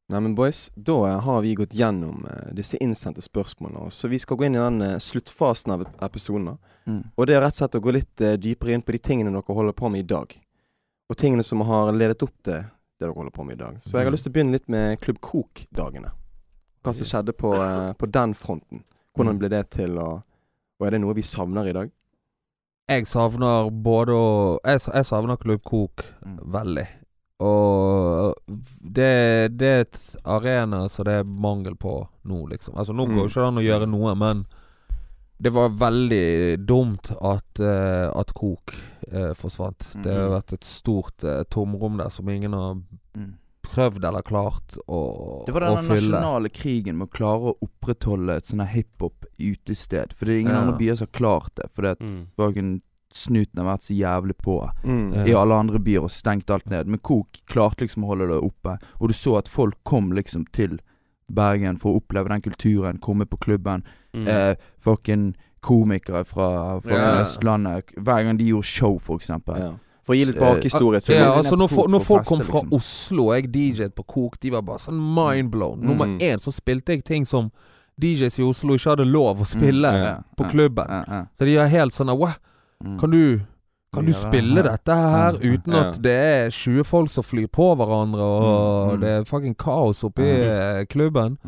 Nei, men boys, da har vi gått gjennom uh, disse innsendte spørsmålene. Så vi skal gå inn i den uh, sluttfasen av episoden. Mm. Og det er rett og slett å gå litt uh, dypere inn på de tingene dere holder på med i dag. Og tingene som har ledet opp til det dere holder på med i dag. Så jeg har lyst til å begynne litt med Klubb Kok-dagene. Hva som skjedde på, eh, på den fronten. Hvordan ble det til, og, og er det noe vi savner i dag? Jeg savner både å Jeg, jeg savner Klubb Kok Mm. veldig. Og det, det er et arena som det er mangel på nå, liksom. Altså Nå går Mm. jo ikke det an å gjøre noe, men det var veldig dumt at, uh, at Kok uh, forsvant. Det har Mhm. vært et stort uh, tomrom der som ingen har Mm. prøvd eller klart å, fylle. Det var den nasjonale krigen med å klare å opprettholde et her hiphop-utested. For det er ingen Ja. andre byer som har klart det. Fordi at Mm. mm. snuten har vært så jævlig på Ja. i alle andre byer og stengt alt ned. Men Kok klarte liksom å holde det oppe. Og du så at folk kom liksom til Bergen for å oppleve den kulturen, komme på klubben. Mm. Eh, fucking komikere fra, fra Ja. Østlandet. Hver gang de gjorde show, for eksempel. Ja. For å gi litt Eh, bakhistorie til Ja, altså når, når folk kom fra liksom. Oslo, og jeg DJ-et på Kok, de var bare sånn mindblown. Nummer Mm. én så spilte jeg ting som DJs i Oslo ikke hadde lov å spille Mm, ja, på ja, klubben. ja, ja. Så de er helt sånn Wow, Mm. kan du kan du spille dette her uten at det er 20 folk som flyr på hverandre, og Mm, mm. det er fucking kaos oppe i eh, klubben?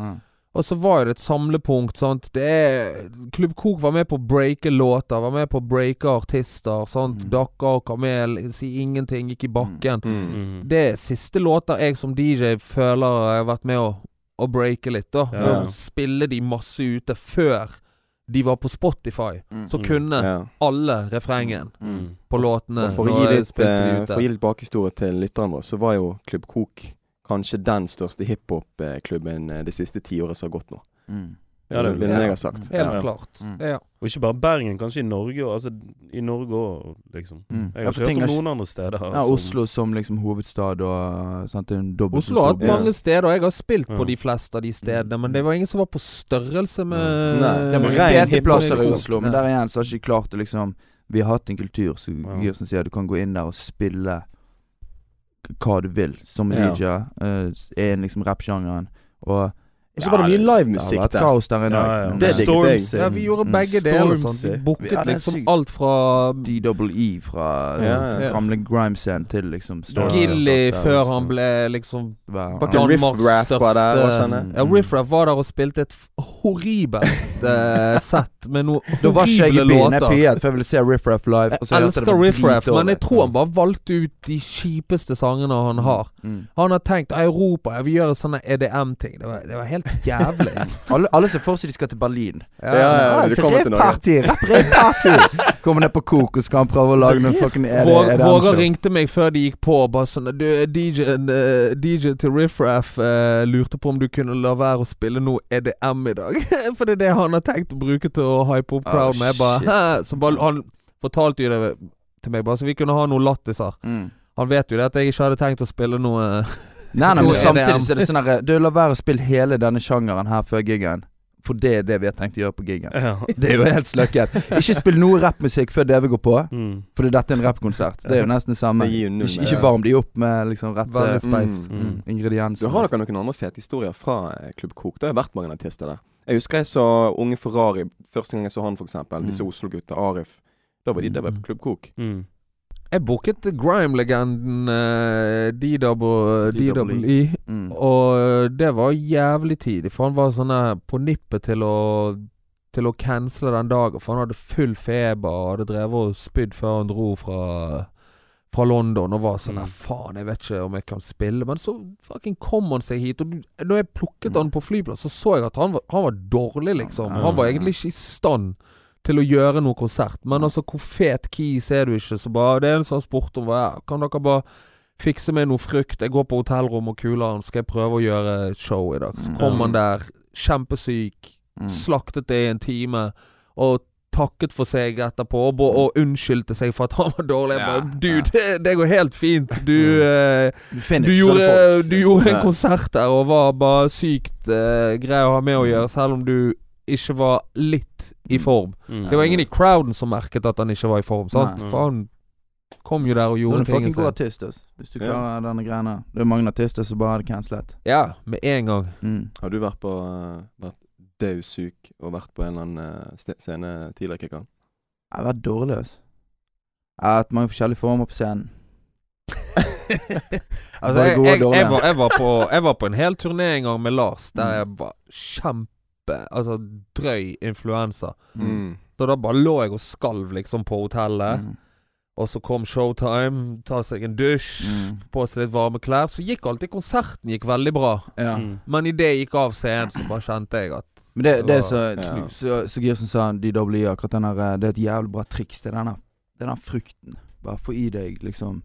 Og så var det et samlepunkt, sant. Det er Klubb Kok var med på å breake låter, var med på å breake artister, sant. Mm. Dakka og Kamel, si ingenting, gikk i bakken. Mm. Mm. Det er siste låter jeg som DJ føler jeg har vært med å, å breake litt, da. Ja. Ved å spille de masse ute før de var på Spotify. Mm. Så Mm. kunne Ja. alle refrengen Mm. på låtene. Og for å gi litt, eh, for å gi litt bakhistorie til lytterne våre, så var jo Klubb Kok kanskje den største hiphop-klubben eh, det siste tiåret som har gått nå. Mm. Ja, det vil vil jeg ha sagt. Helt Ja. klart. Mm. Ja. Og ikke bare Bergen, kanskje i Norge òg. Altså, i Norge òg, liksom. Mm. Jeg har ikke hørt om noen andre steder. Ja, som- Oslo som liksom hovedstad og sant, en dobbelt Oslo har hatt mange steder. Jeg har spilt Ja. på de fleste av de stedene, men det var ingen som var på størrelse med Nei, Det var fete plasser i liksom. Oslo, men der igjen så har ikke de klart å liksom Vi har hatt en kultur som gir som sier du kan gå inn der og spille hva du vil, som en Ja. DJ. Uh, er liksom rappsjangeren. Og Og så var det mye det har livemusikk vært der. kaos der i dag. Ja, ja. men Det. Stormzy. Ja, vi gjorde Mm. begge deler. Sånn. Stormzy. Vi booket Ja, liksom alt fra DWE fra Ja, ja. gamle grime-scenen til liksom Ja. Gilly før liksom. han ble liksom Danmarks der største. Ja, Riff Raff var der og spilte et horribelt uh, sett med noen horrible låter. Da var ikke jeg i byen, jeg for jeg ville se Riff Raff live. og så Jeg elsker Riff Raff, men jeg tror han bare valgte ut de kjipeste sangene han har. Mm. Han har tenkt Europa, jeg vil gjøre sånne EDM-ting. Det, var- det var helt jævlig. Alle, alle ser for seg de skal til Berlin. Ja, ja, ja, ja, kommer rave-party, rapp-rave-party! Kommer ned på kokos Kan skal han prøve å lage noen fucking ED Våg, EDM Våger show. ringte meg før de gikk på. Bare sånn du, DJ-en, eh, DJ til Riff Raff eh, lurte på om du kunne la være å spille noe EDM i dag. For det er det han har tenkt å bruke til å hype opp Oh, crowden. med. Jeg bare, så bare, han fortalte jo det til meg, bare så vi kunne ha noen lattiser. Mm. Han vet jo det at jeg ikke hadde tenkt å spille noe Nei, nei, men samtidig så er det sånn herre Du, la være å spille hele denne sjangeren her før gigen. For det er det vi har tenkt å gjøre på gigen. Ja. Det er jo helt sløkket. Ikke spill noe rappmusikk før DV går på, Mm. fordi dette er en rappkonsert. Det er jo nesten det samme. Det null Ikke, ikke varm de opp med liksom rette spice. Mm. Mm. ingredienser. Du har dere noen andre fete historier fra eh, Klubb Kok? Det har vært mange artister der. Jeg husker jeg så Unge Ferrari første gang jeg så han, for eksempel. Disse Mm. Oslo-gutta. Arif. Da var de der på Klubb Kok. Mm. Jeg booket grime-legenden uh, og DWE. DWE. Mm. Og det var jævlig tidlig, for han var sånn på nippet til å Til å cancele den dagen, for han hadde full feber og hadde drevet og spydd før han dro fra Fra London og var sånn Mm. Faen, jeg vet ikke om jeg kan spille. Men så fucking kom han seg hit. Og når jeg plukket han på flyplass, så så jeg at han var, han var dårlig, liksom. Han var egentlig ikke i stand til å gjøre noe konsert. Men altså, hvor fet keys er du ikke? Så bare Det er en sånn spurt om ja, Kan dere bare fikse meg noe frukt? Jeg går på hotellrom og kuler han. Skal jeg prøve å gjøre show i dag? Så Mm. kom han der, kjempesyk, Mm. slaktet det i en time, og takket for seg etterpå, og, og unnskyldte seg for at han var dårlig. Jeg Ja, bare, du, det, det går helt fint. Du eh, Du du gjorde, du gjorde en konsert der og var bare sykt eh, grei å ha med å gjøre, selv om du ikke var litt i form. Mm. Det var ingen i crowden som merket at han ikke var i form, sant? Nei. For han Kom jo der og gjorde Du er en fucking god artist, ass. Hvis du Ja. klarer denne greiene. Det er mange artister som bare hadde cancelet. Ja, med en gang. Mm. Har du vært på uh, vært dødssyk og vært på en eller annen eh, scene tidligere, Kikkan? Jeg har vært dårlig, ass. Jeg har hatt mange forskjellige former på scenen. Altså, jeg, jeg, jeg, var, jeg, var på, jeg var på en hel turné en gang med Lars, der Mm. jeg var kjempe Altså drøy influensa. Mm. Så da bare lå jeg og skalv liksom på hotellet. Mm. Og så kom showtime, ta seg en dusj, Mm. på seg litt varme klær. Så gikk alltid konserten gikk veldig bra. Ja. Mm. Men idet jeg gikk av scenen, så bare kjente jeg at Men det, det er var så, ja. så, så Girsen sa, DW, akkurat den der eh, Det er et jævlig bra triks. Det er denne, denne frukten. Bare få i deg, liksom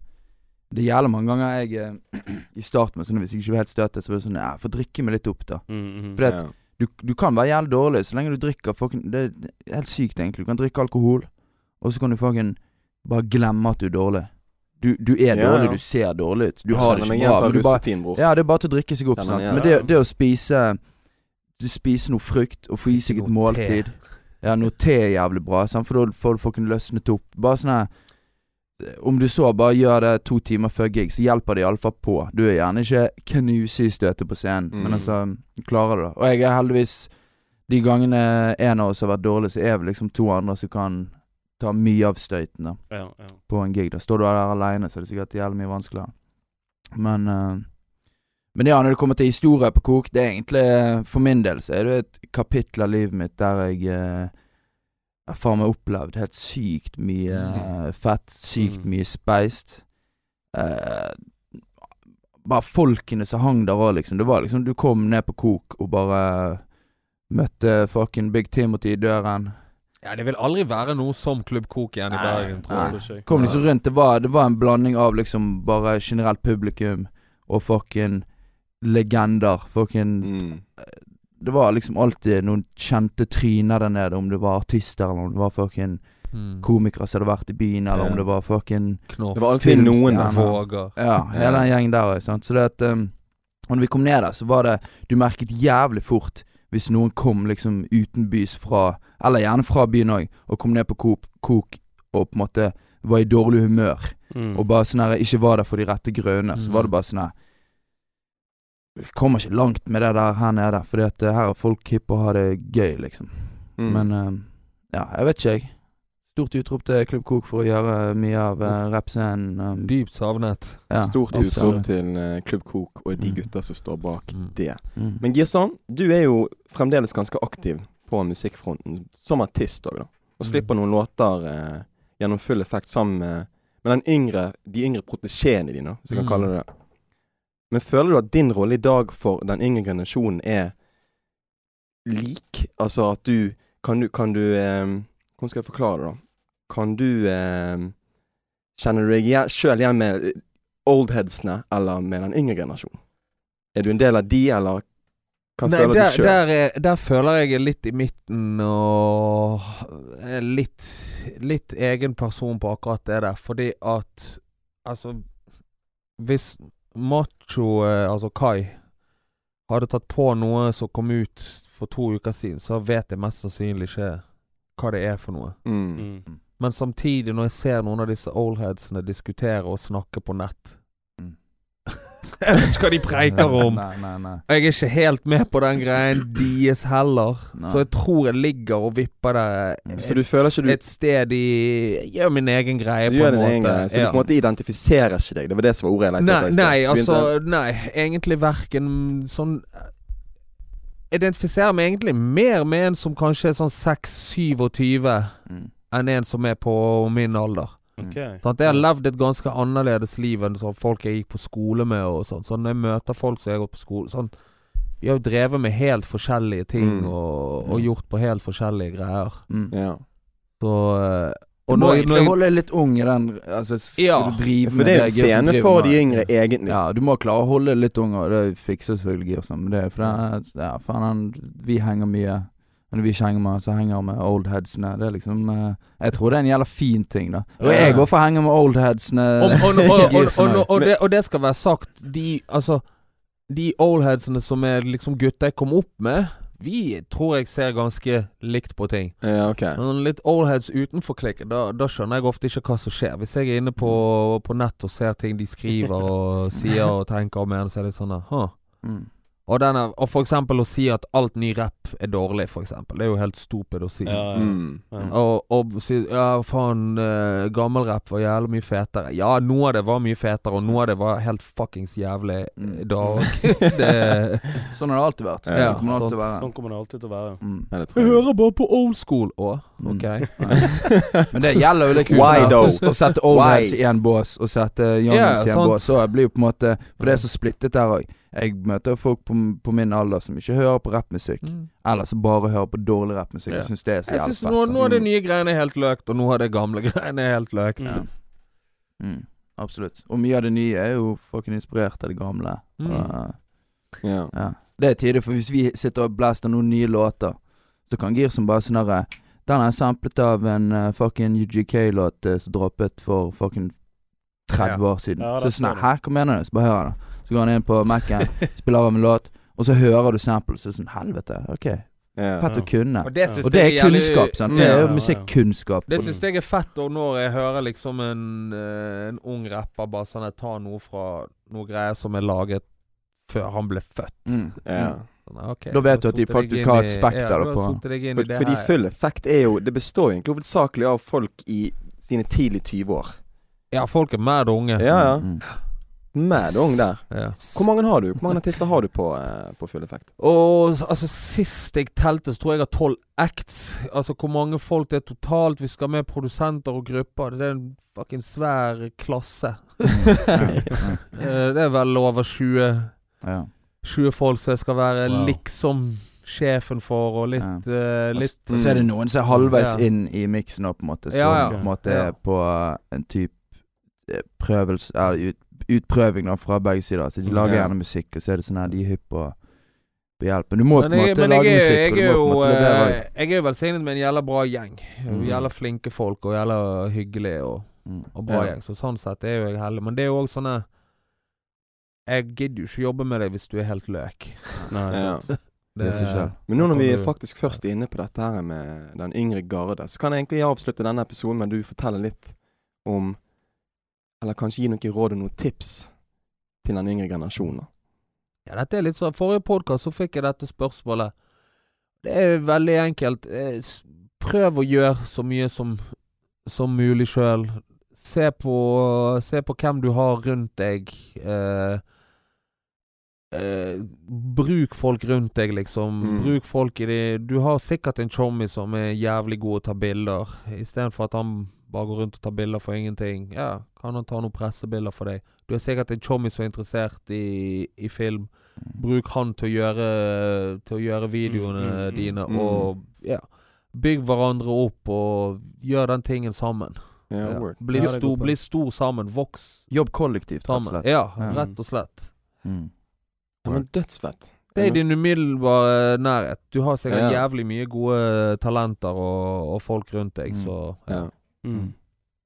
Det er jævlig mange ganger jeg eh, i starten sånn, Hvis jeg ikke var helt støtet, så var det sånn Ja, få drikke meg litt opp, da. Mm, mm. For det, Ja. Du, du kan være jævlig dårlig så lenge du drikker fucking Det er helt sykt, egentlig. Du kan drikke alkohol, og så kan du fucking bare glemme at du er dårlig. Du, du er Ja, dårlig, ja. du ser dårlig ut. Du Jeg har det ikke bra. Men du bare, ja, det er bare til å drikke seg opp. Igjen. Men det, det å spise Du spiser noe frukt og få i seg et måltid Ja, noe te er jævlig bra, sant? for da får du fucking løsnet opp. Bare sånn her Om du så bare gjør det to timer før gig, så hjelper det iallfall på. Du er gjerne ikke knuse i støtet på scenen, Mm. men altså Klarer du det. Og jeg er heldigvis De gangene en av oss har vært dårlig, så er vi liksom to andre som kan ta mye av støyten da Ja, ja. på en gig. Da står du der aleine, så er det sikkert jævlig mye vanskeligere. Men uh, Men ja, når det kommer til historie på Kok, det er egentlig For min del så er det et kapittel av livet mitt der jeg eh, har faen meg opplevd helt sykt mye mm. fett. Sykt Mm. mye speist. Eh, bare folkene som hang der òg, liksom. Det var liksom Du kom ned på Kok og bare møtte fucking Big Timothy i døren. Ja, det vil aldri være noe som Klubb Kok igjen i Nei, Bergen, tror jeg. Nei. Kom liksom rundt. Det var, det var en blanding av liksom bare generelt publikum og fucking legender. Fucking Mm. Det var liksom alltid noen kjente tryner der nede, om det var artister, eller om det var fucking Mm. komikere som hadde vært i byen, eller Ja. om det var fucking Knoff. Det var alltid noen der. Våger. Ja, hele den gjengen der. Sant? Så det at um, Og når vi kom ned der, så var det Du merket jævlig fort hvis noen kom liksom utenbys fra Eller gjerne fra byen òg, og kom ned på Kok, kok og på en måte var i dårlig humør. Mm. Og bare sånn her ikke var der for de rette grønne, Så Mm. var det bare sånn her Vi kommer ikke langt med det der her nede, Fordi at eh, her er folk hippe og har det gøy, liksom. Mm. Men uh, ja, jeg vet ikke, jeg. Stort utrop til Klubb Kok for å gjøre mye av uh, rappscenen. Um, Dypt savnet. ja, Stort utrop til uh, Klubb Kok og de Mm. som står bak Mm. det. Mm. Men Girsan, du er jo fremdeles ganske aktiv på musikkfronten, som artist òg, da. Og Mm. slipper noen låter uh, gjennom full effekt sammen med, med den yngre, de yngre protesjeene dine, hvis jeg kan Mm. kalle det det. Men føler du at din rolle i dag for den yngre generasjonen er lik? Altså at du Kan du, kan du eh, Hvordan skal jeg forklare det, da? Kan du eh, Kjenner du deg sjøl igjen med oldheadsene eller med den yngre generasjonen? Er du en del av de, eller hva Nei, føler der, du sjøl? der, er, der føler jeg litt i midten og litt, litt egen person på akkurat det der. Fordi at Altså Hvis Macho, eh, altså Kai, hadde tatt på noe som kom ut for to uker siden, så vet jeg mest sannsynlig ikke hva det er for noe. Mm. Mm. Men samtidig, når jeg ser noen av disse oldheadsene diskutere og snakke på nett Mm. Jeg vet ikke hva de preiker om. Nei, nei, nei. Og jeg er ikke helt med på den greien deres heller. Så jeg tror jeg ligger og vipper der et, Så du et sted i Jeg gjør min egen greie, Du på en måte. egen greie, så du Ja. på en måte identifiserer ikke deg. Det var det som var ordet jeg lette etter nei, altså Nei, egentlig verken sånn Identifiserer meg egentlig mer med en som kanskje er sånn 6-27 Mm. enn en som er på min alder. Ok. Sånn, Jeg har levd et ganske annerledes liv enn sånn folk jeg gikk på skole med og sånn. sånn når jeg møter folk som jeg har gått på skole sånn Vi har jo drevet med helt forskjellige ting Mm. og, og gjort på helt forskjellige greier. Mm. Ja. Så eh, Du må når, holde deg litt ung i den altså, Ja, du For det er jo en scene for de yngre, egentlig. Ja, du må klare å holde deg litt ung, og det fikser selvfølgelig Girsen. Men det er for det er- Ja, faen, Vi henger mye. Og når vi ikke henger med så henger med med headsene. Det er liksom eh, Jeg tror det er en jævla fin ting, da. Og jeg går for å henge med oldheadsene. og, og, og, og, og, og, og, det, og det skal være sagt, de Altså De oldheadsene som er liksom gutta jeg kom opp med Vi tror jeg ser ganske likt på ting. Ja, ok. Men litt oldheads utenfor klikk, da, da skjønner jeg ofte ikke hva som skjer. Hvis jeg er inne på, på nett og ser ting de skriver og sier og tenker og mener, så er det sånn huh. Mm. Og, denne, og for eksempel å si at alt ny rapp er dårlig, for eksempel. Det er jo helt stupid å si. Ja, ja. Mm. Ja. Og, og si ja, faen, uh, gammelrapp var jævlig mye fetere. Ja, noe av det var mye fetere, og noe av det var helt fuckings jævlig Mm. i dag. det Sånn har det alltid vært. Ja, kommer alltid være. Sånn kommer det alltid til å være. Mm. Jeg jeg. hører bare på old school. Å, Mm. ok. Men det gjelder jo liksom Why sånn at å sette old heads i en bås og sette young heads i en bås. Så blir jo på en måte For det er så splittet der òg. Jeg møter folk på, på min alder som ikke hører på rappmusikk. Mm. Eller som bare hører på dårlig rappmusikk. Ja. Jeg syns det er så jævlig fett. noe, nå, noe av det nye greiene er helt løkt, og noe av det gamle greiene er helt løkt. Ja. Mm, absolutt. Og mye av det nye er jo fucking inspirert av det gamle. Mm. Og, yeah. ja. Det er tidlig, for hvis vi sitter og blaster noen nye låter, så kan Girson bare sånn herre Den er samplet av en uh, fucking UGK-låt eh, som droppet for fucking 30 år siden. Ja, så sånn her, hva mener du? Så bare han det. Så går han inn på Mac-en, spiller av en låt, og så hører du samples. Så er sånn Helvete, OK. Ja. Fett å kunne. Og det Og det er kunnskap, sant. Det Ja, er jo musikkunnskap. Det syns jeg er fett, og når jeg hører liksom en, eh, en ung rapper bare sånn Jeg tar noe fra noe greier som er laget før han ble født. Mm. Ja. Sånn, ja, Da vet du at de faktisk har et spekter ja, på- For, fordi full effekt er jo Det består jo egentlig hovedsakelig av folk i sine tidlig 20-år. Ja, folk er mer unge. Ja, ja. Mm. Mad ung der. Ja. Hvor mange har du? Hvor mange artister har du på, eh, på full effekt? Og altså sist jeg telte, så tror jeg jeg har tolv acts. Altså hvor mange folk det er totalt. Vi skal med produsenter og grupper. Det er en fucking svær klasse. Mm. Eh, det er vel over 20, Ja. 20 folk som jeg skal være Wow. liksom sjefen for, og litt, eh, litt Og så er det noen som er halvveis Ja. inn i miksen nå, på en måte. Som Ja, ja. på en måte Ja. er på en type eh, prøvelse Eller ut, utprøving da fra begge sider. Så de lager gjerne musikk, og så er det sånn her de er hypp på, på hjelp. Men du må på en måte lage jeg, musikk. jeg og du er må jo måte eh, Jeg er jo velsignet med en jævla bra gjeng. Mm. Jævla flinke folk, og jævla hyggelige og, Mm. og bra Ja. gjeng. Så sånn sett er jo jeg heldig. Men det er jo òg sånne Jeg gidder jo ikke jobbe med deg hvis du er helt løk. Nei, Ja. Det, Det. Men nå når vi er faktisk først inne på dette her med den yngre garde, så kan jeg egentlig avslutte denne episoden med at du forteller litt om Eller kanskje gi noen råd og noen tips til den yngre generasjonen. Ja, dette er litt sånn Forrige podkast så fikk jeg dette spørsmålet. Det er veldig enkelt. Eh, Prøv å gjøre så mye som, som mulig sjøl. Se på, se på hvem du har rundt deg. Eh, eh, bruk folk rundt deg, liksom. Mm. Bruk folk i de Du har sikkert en chommy som er jævlig god å ta bilder, istedenfor at han bare går rundt og tar bilder for ingenting. Ja, kan han ta noen pressebilder for deg? Du er sikkert en chommy som er interessert i, i film. Bruk han til å gjøre Til å gjøre videoene Mm, mm, mm, dine, mm. og ja Bygg hverandre opp, og gjør den tingen sammen. Ja, Ja. Bli, Ja, stor, bli stor sammen. Voks Jobb kollektivt, rett og slett. Ja, rett og slett. Mm. Ja, men dødsfett. Det er i din umiddelbare nærhet. Du har sikkert Ja. jævlig mye gode talenter og, og folk rundt deg, Mm. så ja. Mm.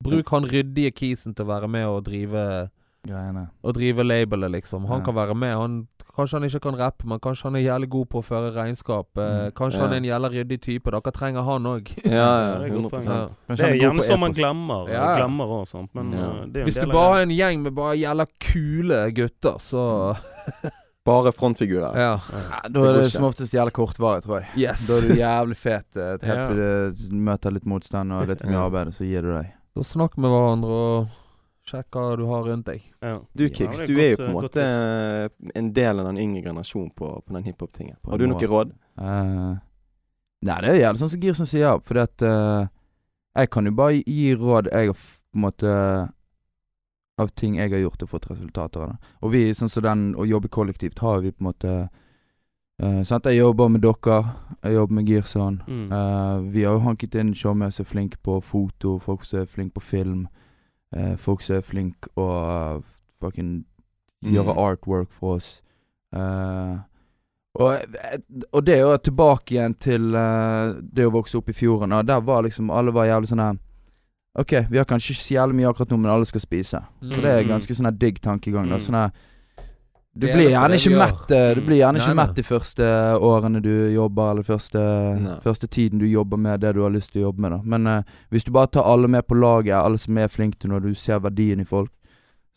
Bruk han ryddige kisen til å være med og drive Greiene. Og drive labelet, liksom. Han Ja. kan være med. Han, kanskje han ikke kan rappe, men kanskje han er jævlig god på å føre regnskap. Eh, Mm. kanskje Ja. han er en jævla ryddig type. Dere trenger han òg. Ja, ja, Ja, det er godt 100 poeng. Kanskje Det er gjerne sånn man glemmer. Ja. Glemmer og sånt, Men Ja. det en Hvis du bare er har en gjeng med bare jævla kule gutter, så Bare frontfigurer. Ja. Ja, da er det som oftest jævlig kortvarig, tror jeg. Yes. Da er du jævlig fet eh, helt Ja. til du møter litt motstand og litt mye arbeid, så gir du deg. Så snakk med hverandre og sjekk hva du har rundt deg. Ja. Du Kix, du er jo på en eh, måte eh, en del av den yngre generasjonen på, på den hiphop-tingen. Har du noen råd? Uh, nei, det er jævlig sånn som Girsen sier, fordi at uh, jeg kan jo bare gi råd jeg har på en måte Av ting jeg har gjort og fått resultater av. det. Og vi, sånn som den å jobbe kollektivt, har vi på en måte uh, sant? Jeg jobber med dere, jeg jobber med Girson. Mm. Uh, vi har jo hanket inn showmer som er flinke på foto, folk som er flinke på film. Uh, folk som er flinke å uh, fucking gjøre Mm. artwork for oss. Uh, og, og det jo tilbake igjen til det å vokse opp i fjorden. Og der var liksom Alle var jævlig sånn her OK, vi har kanskje ikke så jævlig mye akkurat nå, men alle skal spise. For det er Mm. ganske sånn digg tankegang. da Mm. Sånn Du blir gjerne ikke mett eh, Du blir gjerne ikke mett de første årene du jobber, eller første, første tiden du jobber med det du har lyst til å jobbe med. da Men uh, hvis du bare tar alle med på laget, alle som er flinke til når du ser verdien i folk,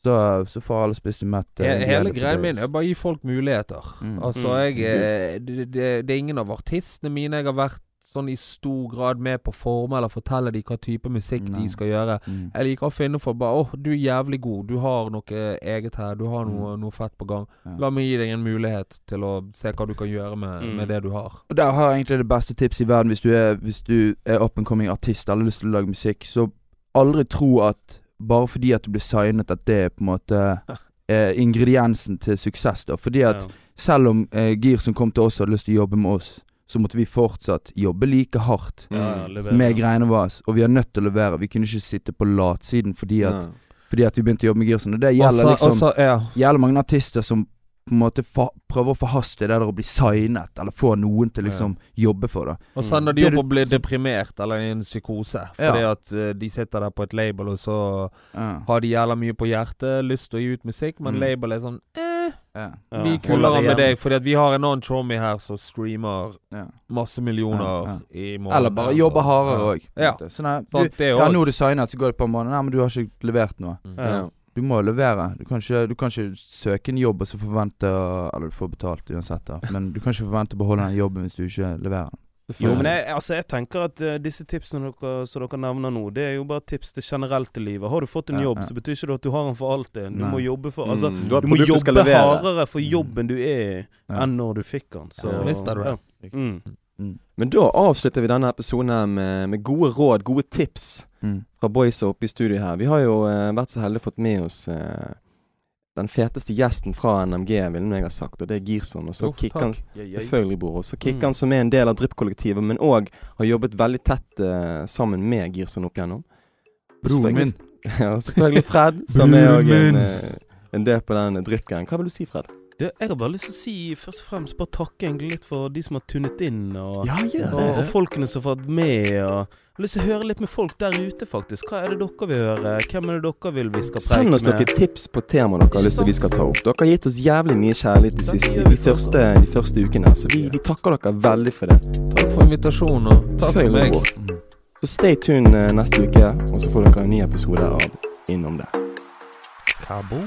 så, så får alle spist de mett. eh, He- Hele til greien min er å bare gi folk muligheter. Mm. Altså, Mm. jeg eh, det, det, det er ingen av artistene mine jeg har vært sånn i stor grad med på å forme eller fortelle dem hva type musikk Nei. de skal gjøre. Mm. Jeg liker å finne for bare 'Å, du er jævlig god. Du har noe eget her. Du har noe, Mm. noe fett på gang'. Ja. La meg gi deg en mulighet til å se hva du kan gjøre med, Mm. med det du har. Og Der har jeg egentlig det beste tipset i verden hvis du er, hvis du er up and coming artist eller har lyst til å lage musikk. Så aldri tro at bare fordi at du blir signet, at det er på en måte eh, ingrediensen til suksess. da Fordi at Ja. selv om eh, Gir som kom til oss hadde lyst til å jobbe med oss, så måtte vi fortsatt jobbe like hardt Ja, ja, Mm. med greiene våre. Og vi er nødt til å levere. Vi kunne ikke sitte på latsiden fordi at, ja. fordi at vi begynte å jobbe med Girson. Og det gjelder Også- liksom også- ja. gjelder mange artister som på en måte fa prøver å forhaste det der å bli signet, eller få noen til liksom jobbe for det. Og så ender de Det opp å bli deprimert eller i en psykose. Ja. Fordi at uh, de sitter der på et label, og så Ja. har de jævla mye på hjertet, lyst til å gi ut musikk, men Mm. label er sånn eh, Ja. Vi holder kulere med deg, fordi at vi har en annen chommy her som streamer Ja. masse millioner Ja, ja. i måneden. Eller bare jobber hardere òg. Ja. Sånn her, du, ja, nå er du signet, så går det på en måned. Nei, men du har ikke levert noe. Ja. Ja. Du må levere. Du kan ikke, du kan ikke søke en jobb og så forvente Eller du får betalt uansett, da. Men du kan ikke forvente å beholde den jobben hvis du ikke leverer. Jo, men jeg, altså, jeg tenker at uh, disse tipsene dere, som dere nevner nå, det er jo bare tips til generelt i livet. Har du fått en Ja, jobb, ja. så betyr ikke det at du har den for alltid. Du Nei. må jobbe for Altså, Mm, du du må jobbe hardere for Mm. jobben du er i, Ja. enn når du fikk den. Så, Ja, så mister du det. Ja. Mm. Men da avslutter vi denne episoden her med, med gode råd, gode tips Mm. fra boysa oppe i studio her. Vi har jo uh, vært så heldige fått med oss eh, den feteste gjesten fra NMG, vil jeg ha sagt, og det er Girson. Og så oh, Kikkan, han selvfølgelig, bor, Og så Kikkan, Mm. som er en del av Drypp-kollektivet, men òg har jobbet veldig tett uh, sammen med Girson opp igjennom. Broren min. Ja, og selvfølgelig Fred, som er òg en, eh, en del på den Drypp-gangen. Hva vil du si, Fred? Det, jeg har bare lyst til å si først og fremst bare takke egentlig litt for de som har tunet inn, og, Ja, og, og folkene som har vært med. Og, har lyst til å høre litt med folk der ute, faktisk. Hva er det dere vil høre? Hvem er det dere vil vi skal Send oss preike noen tips på tema dere har lyst til vi skal ta opp. Dere har gitt oss jævlig mye kjærlighet de siste de første, de første ukene, så vi, vi takker dere veldig for det. Takk for invitasjonen, og takk for meg. Så stay tuned eh, neste uke, og så får dere en ny episode av Innom det. Kabo.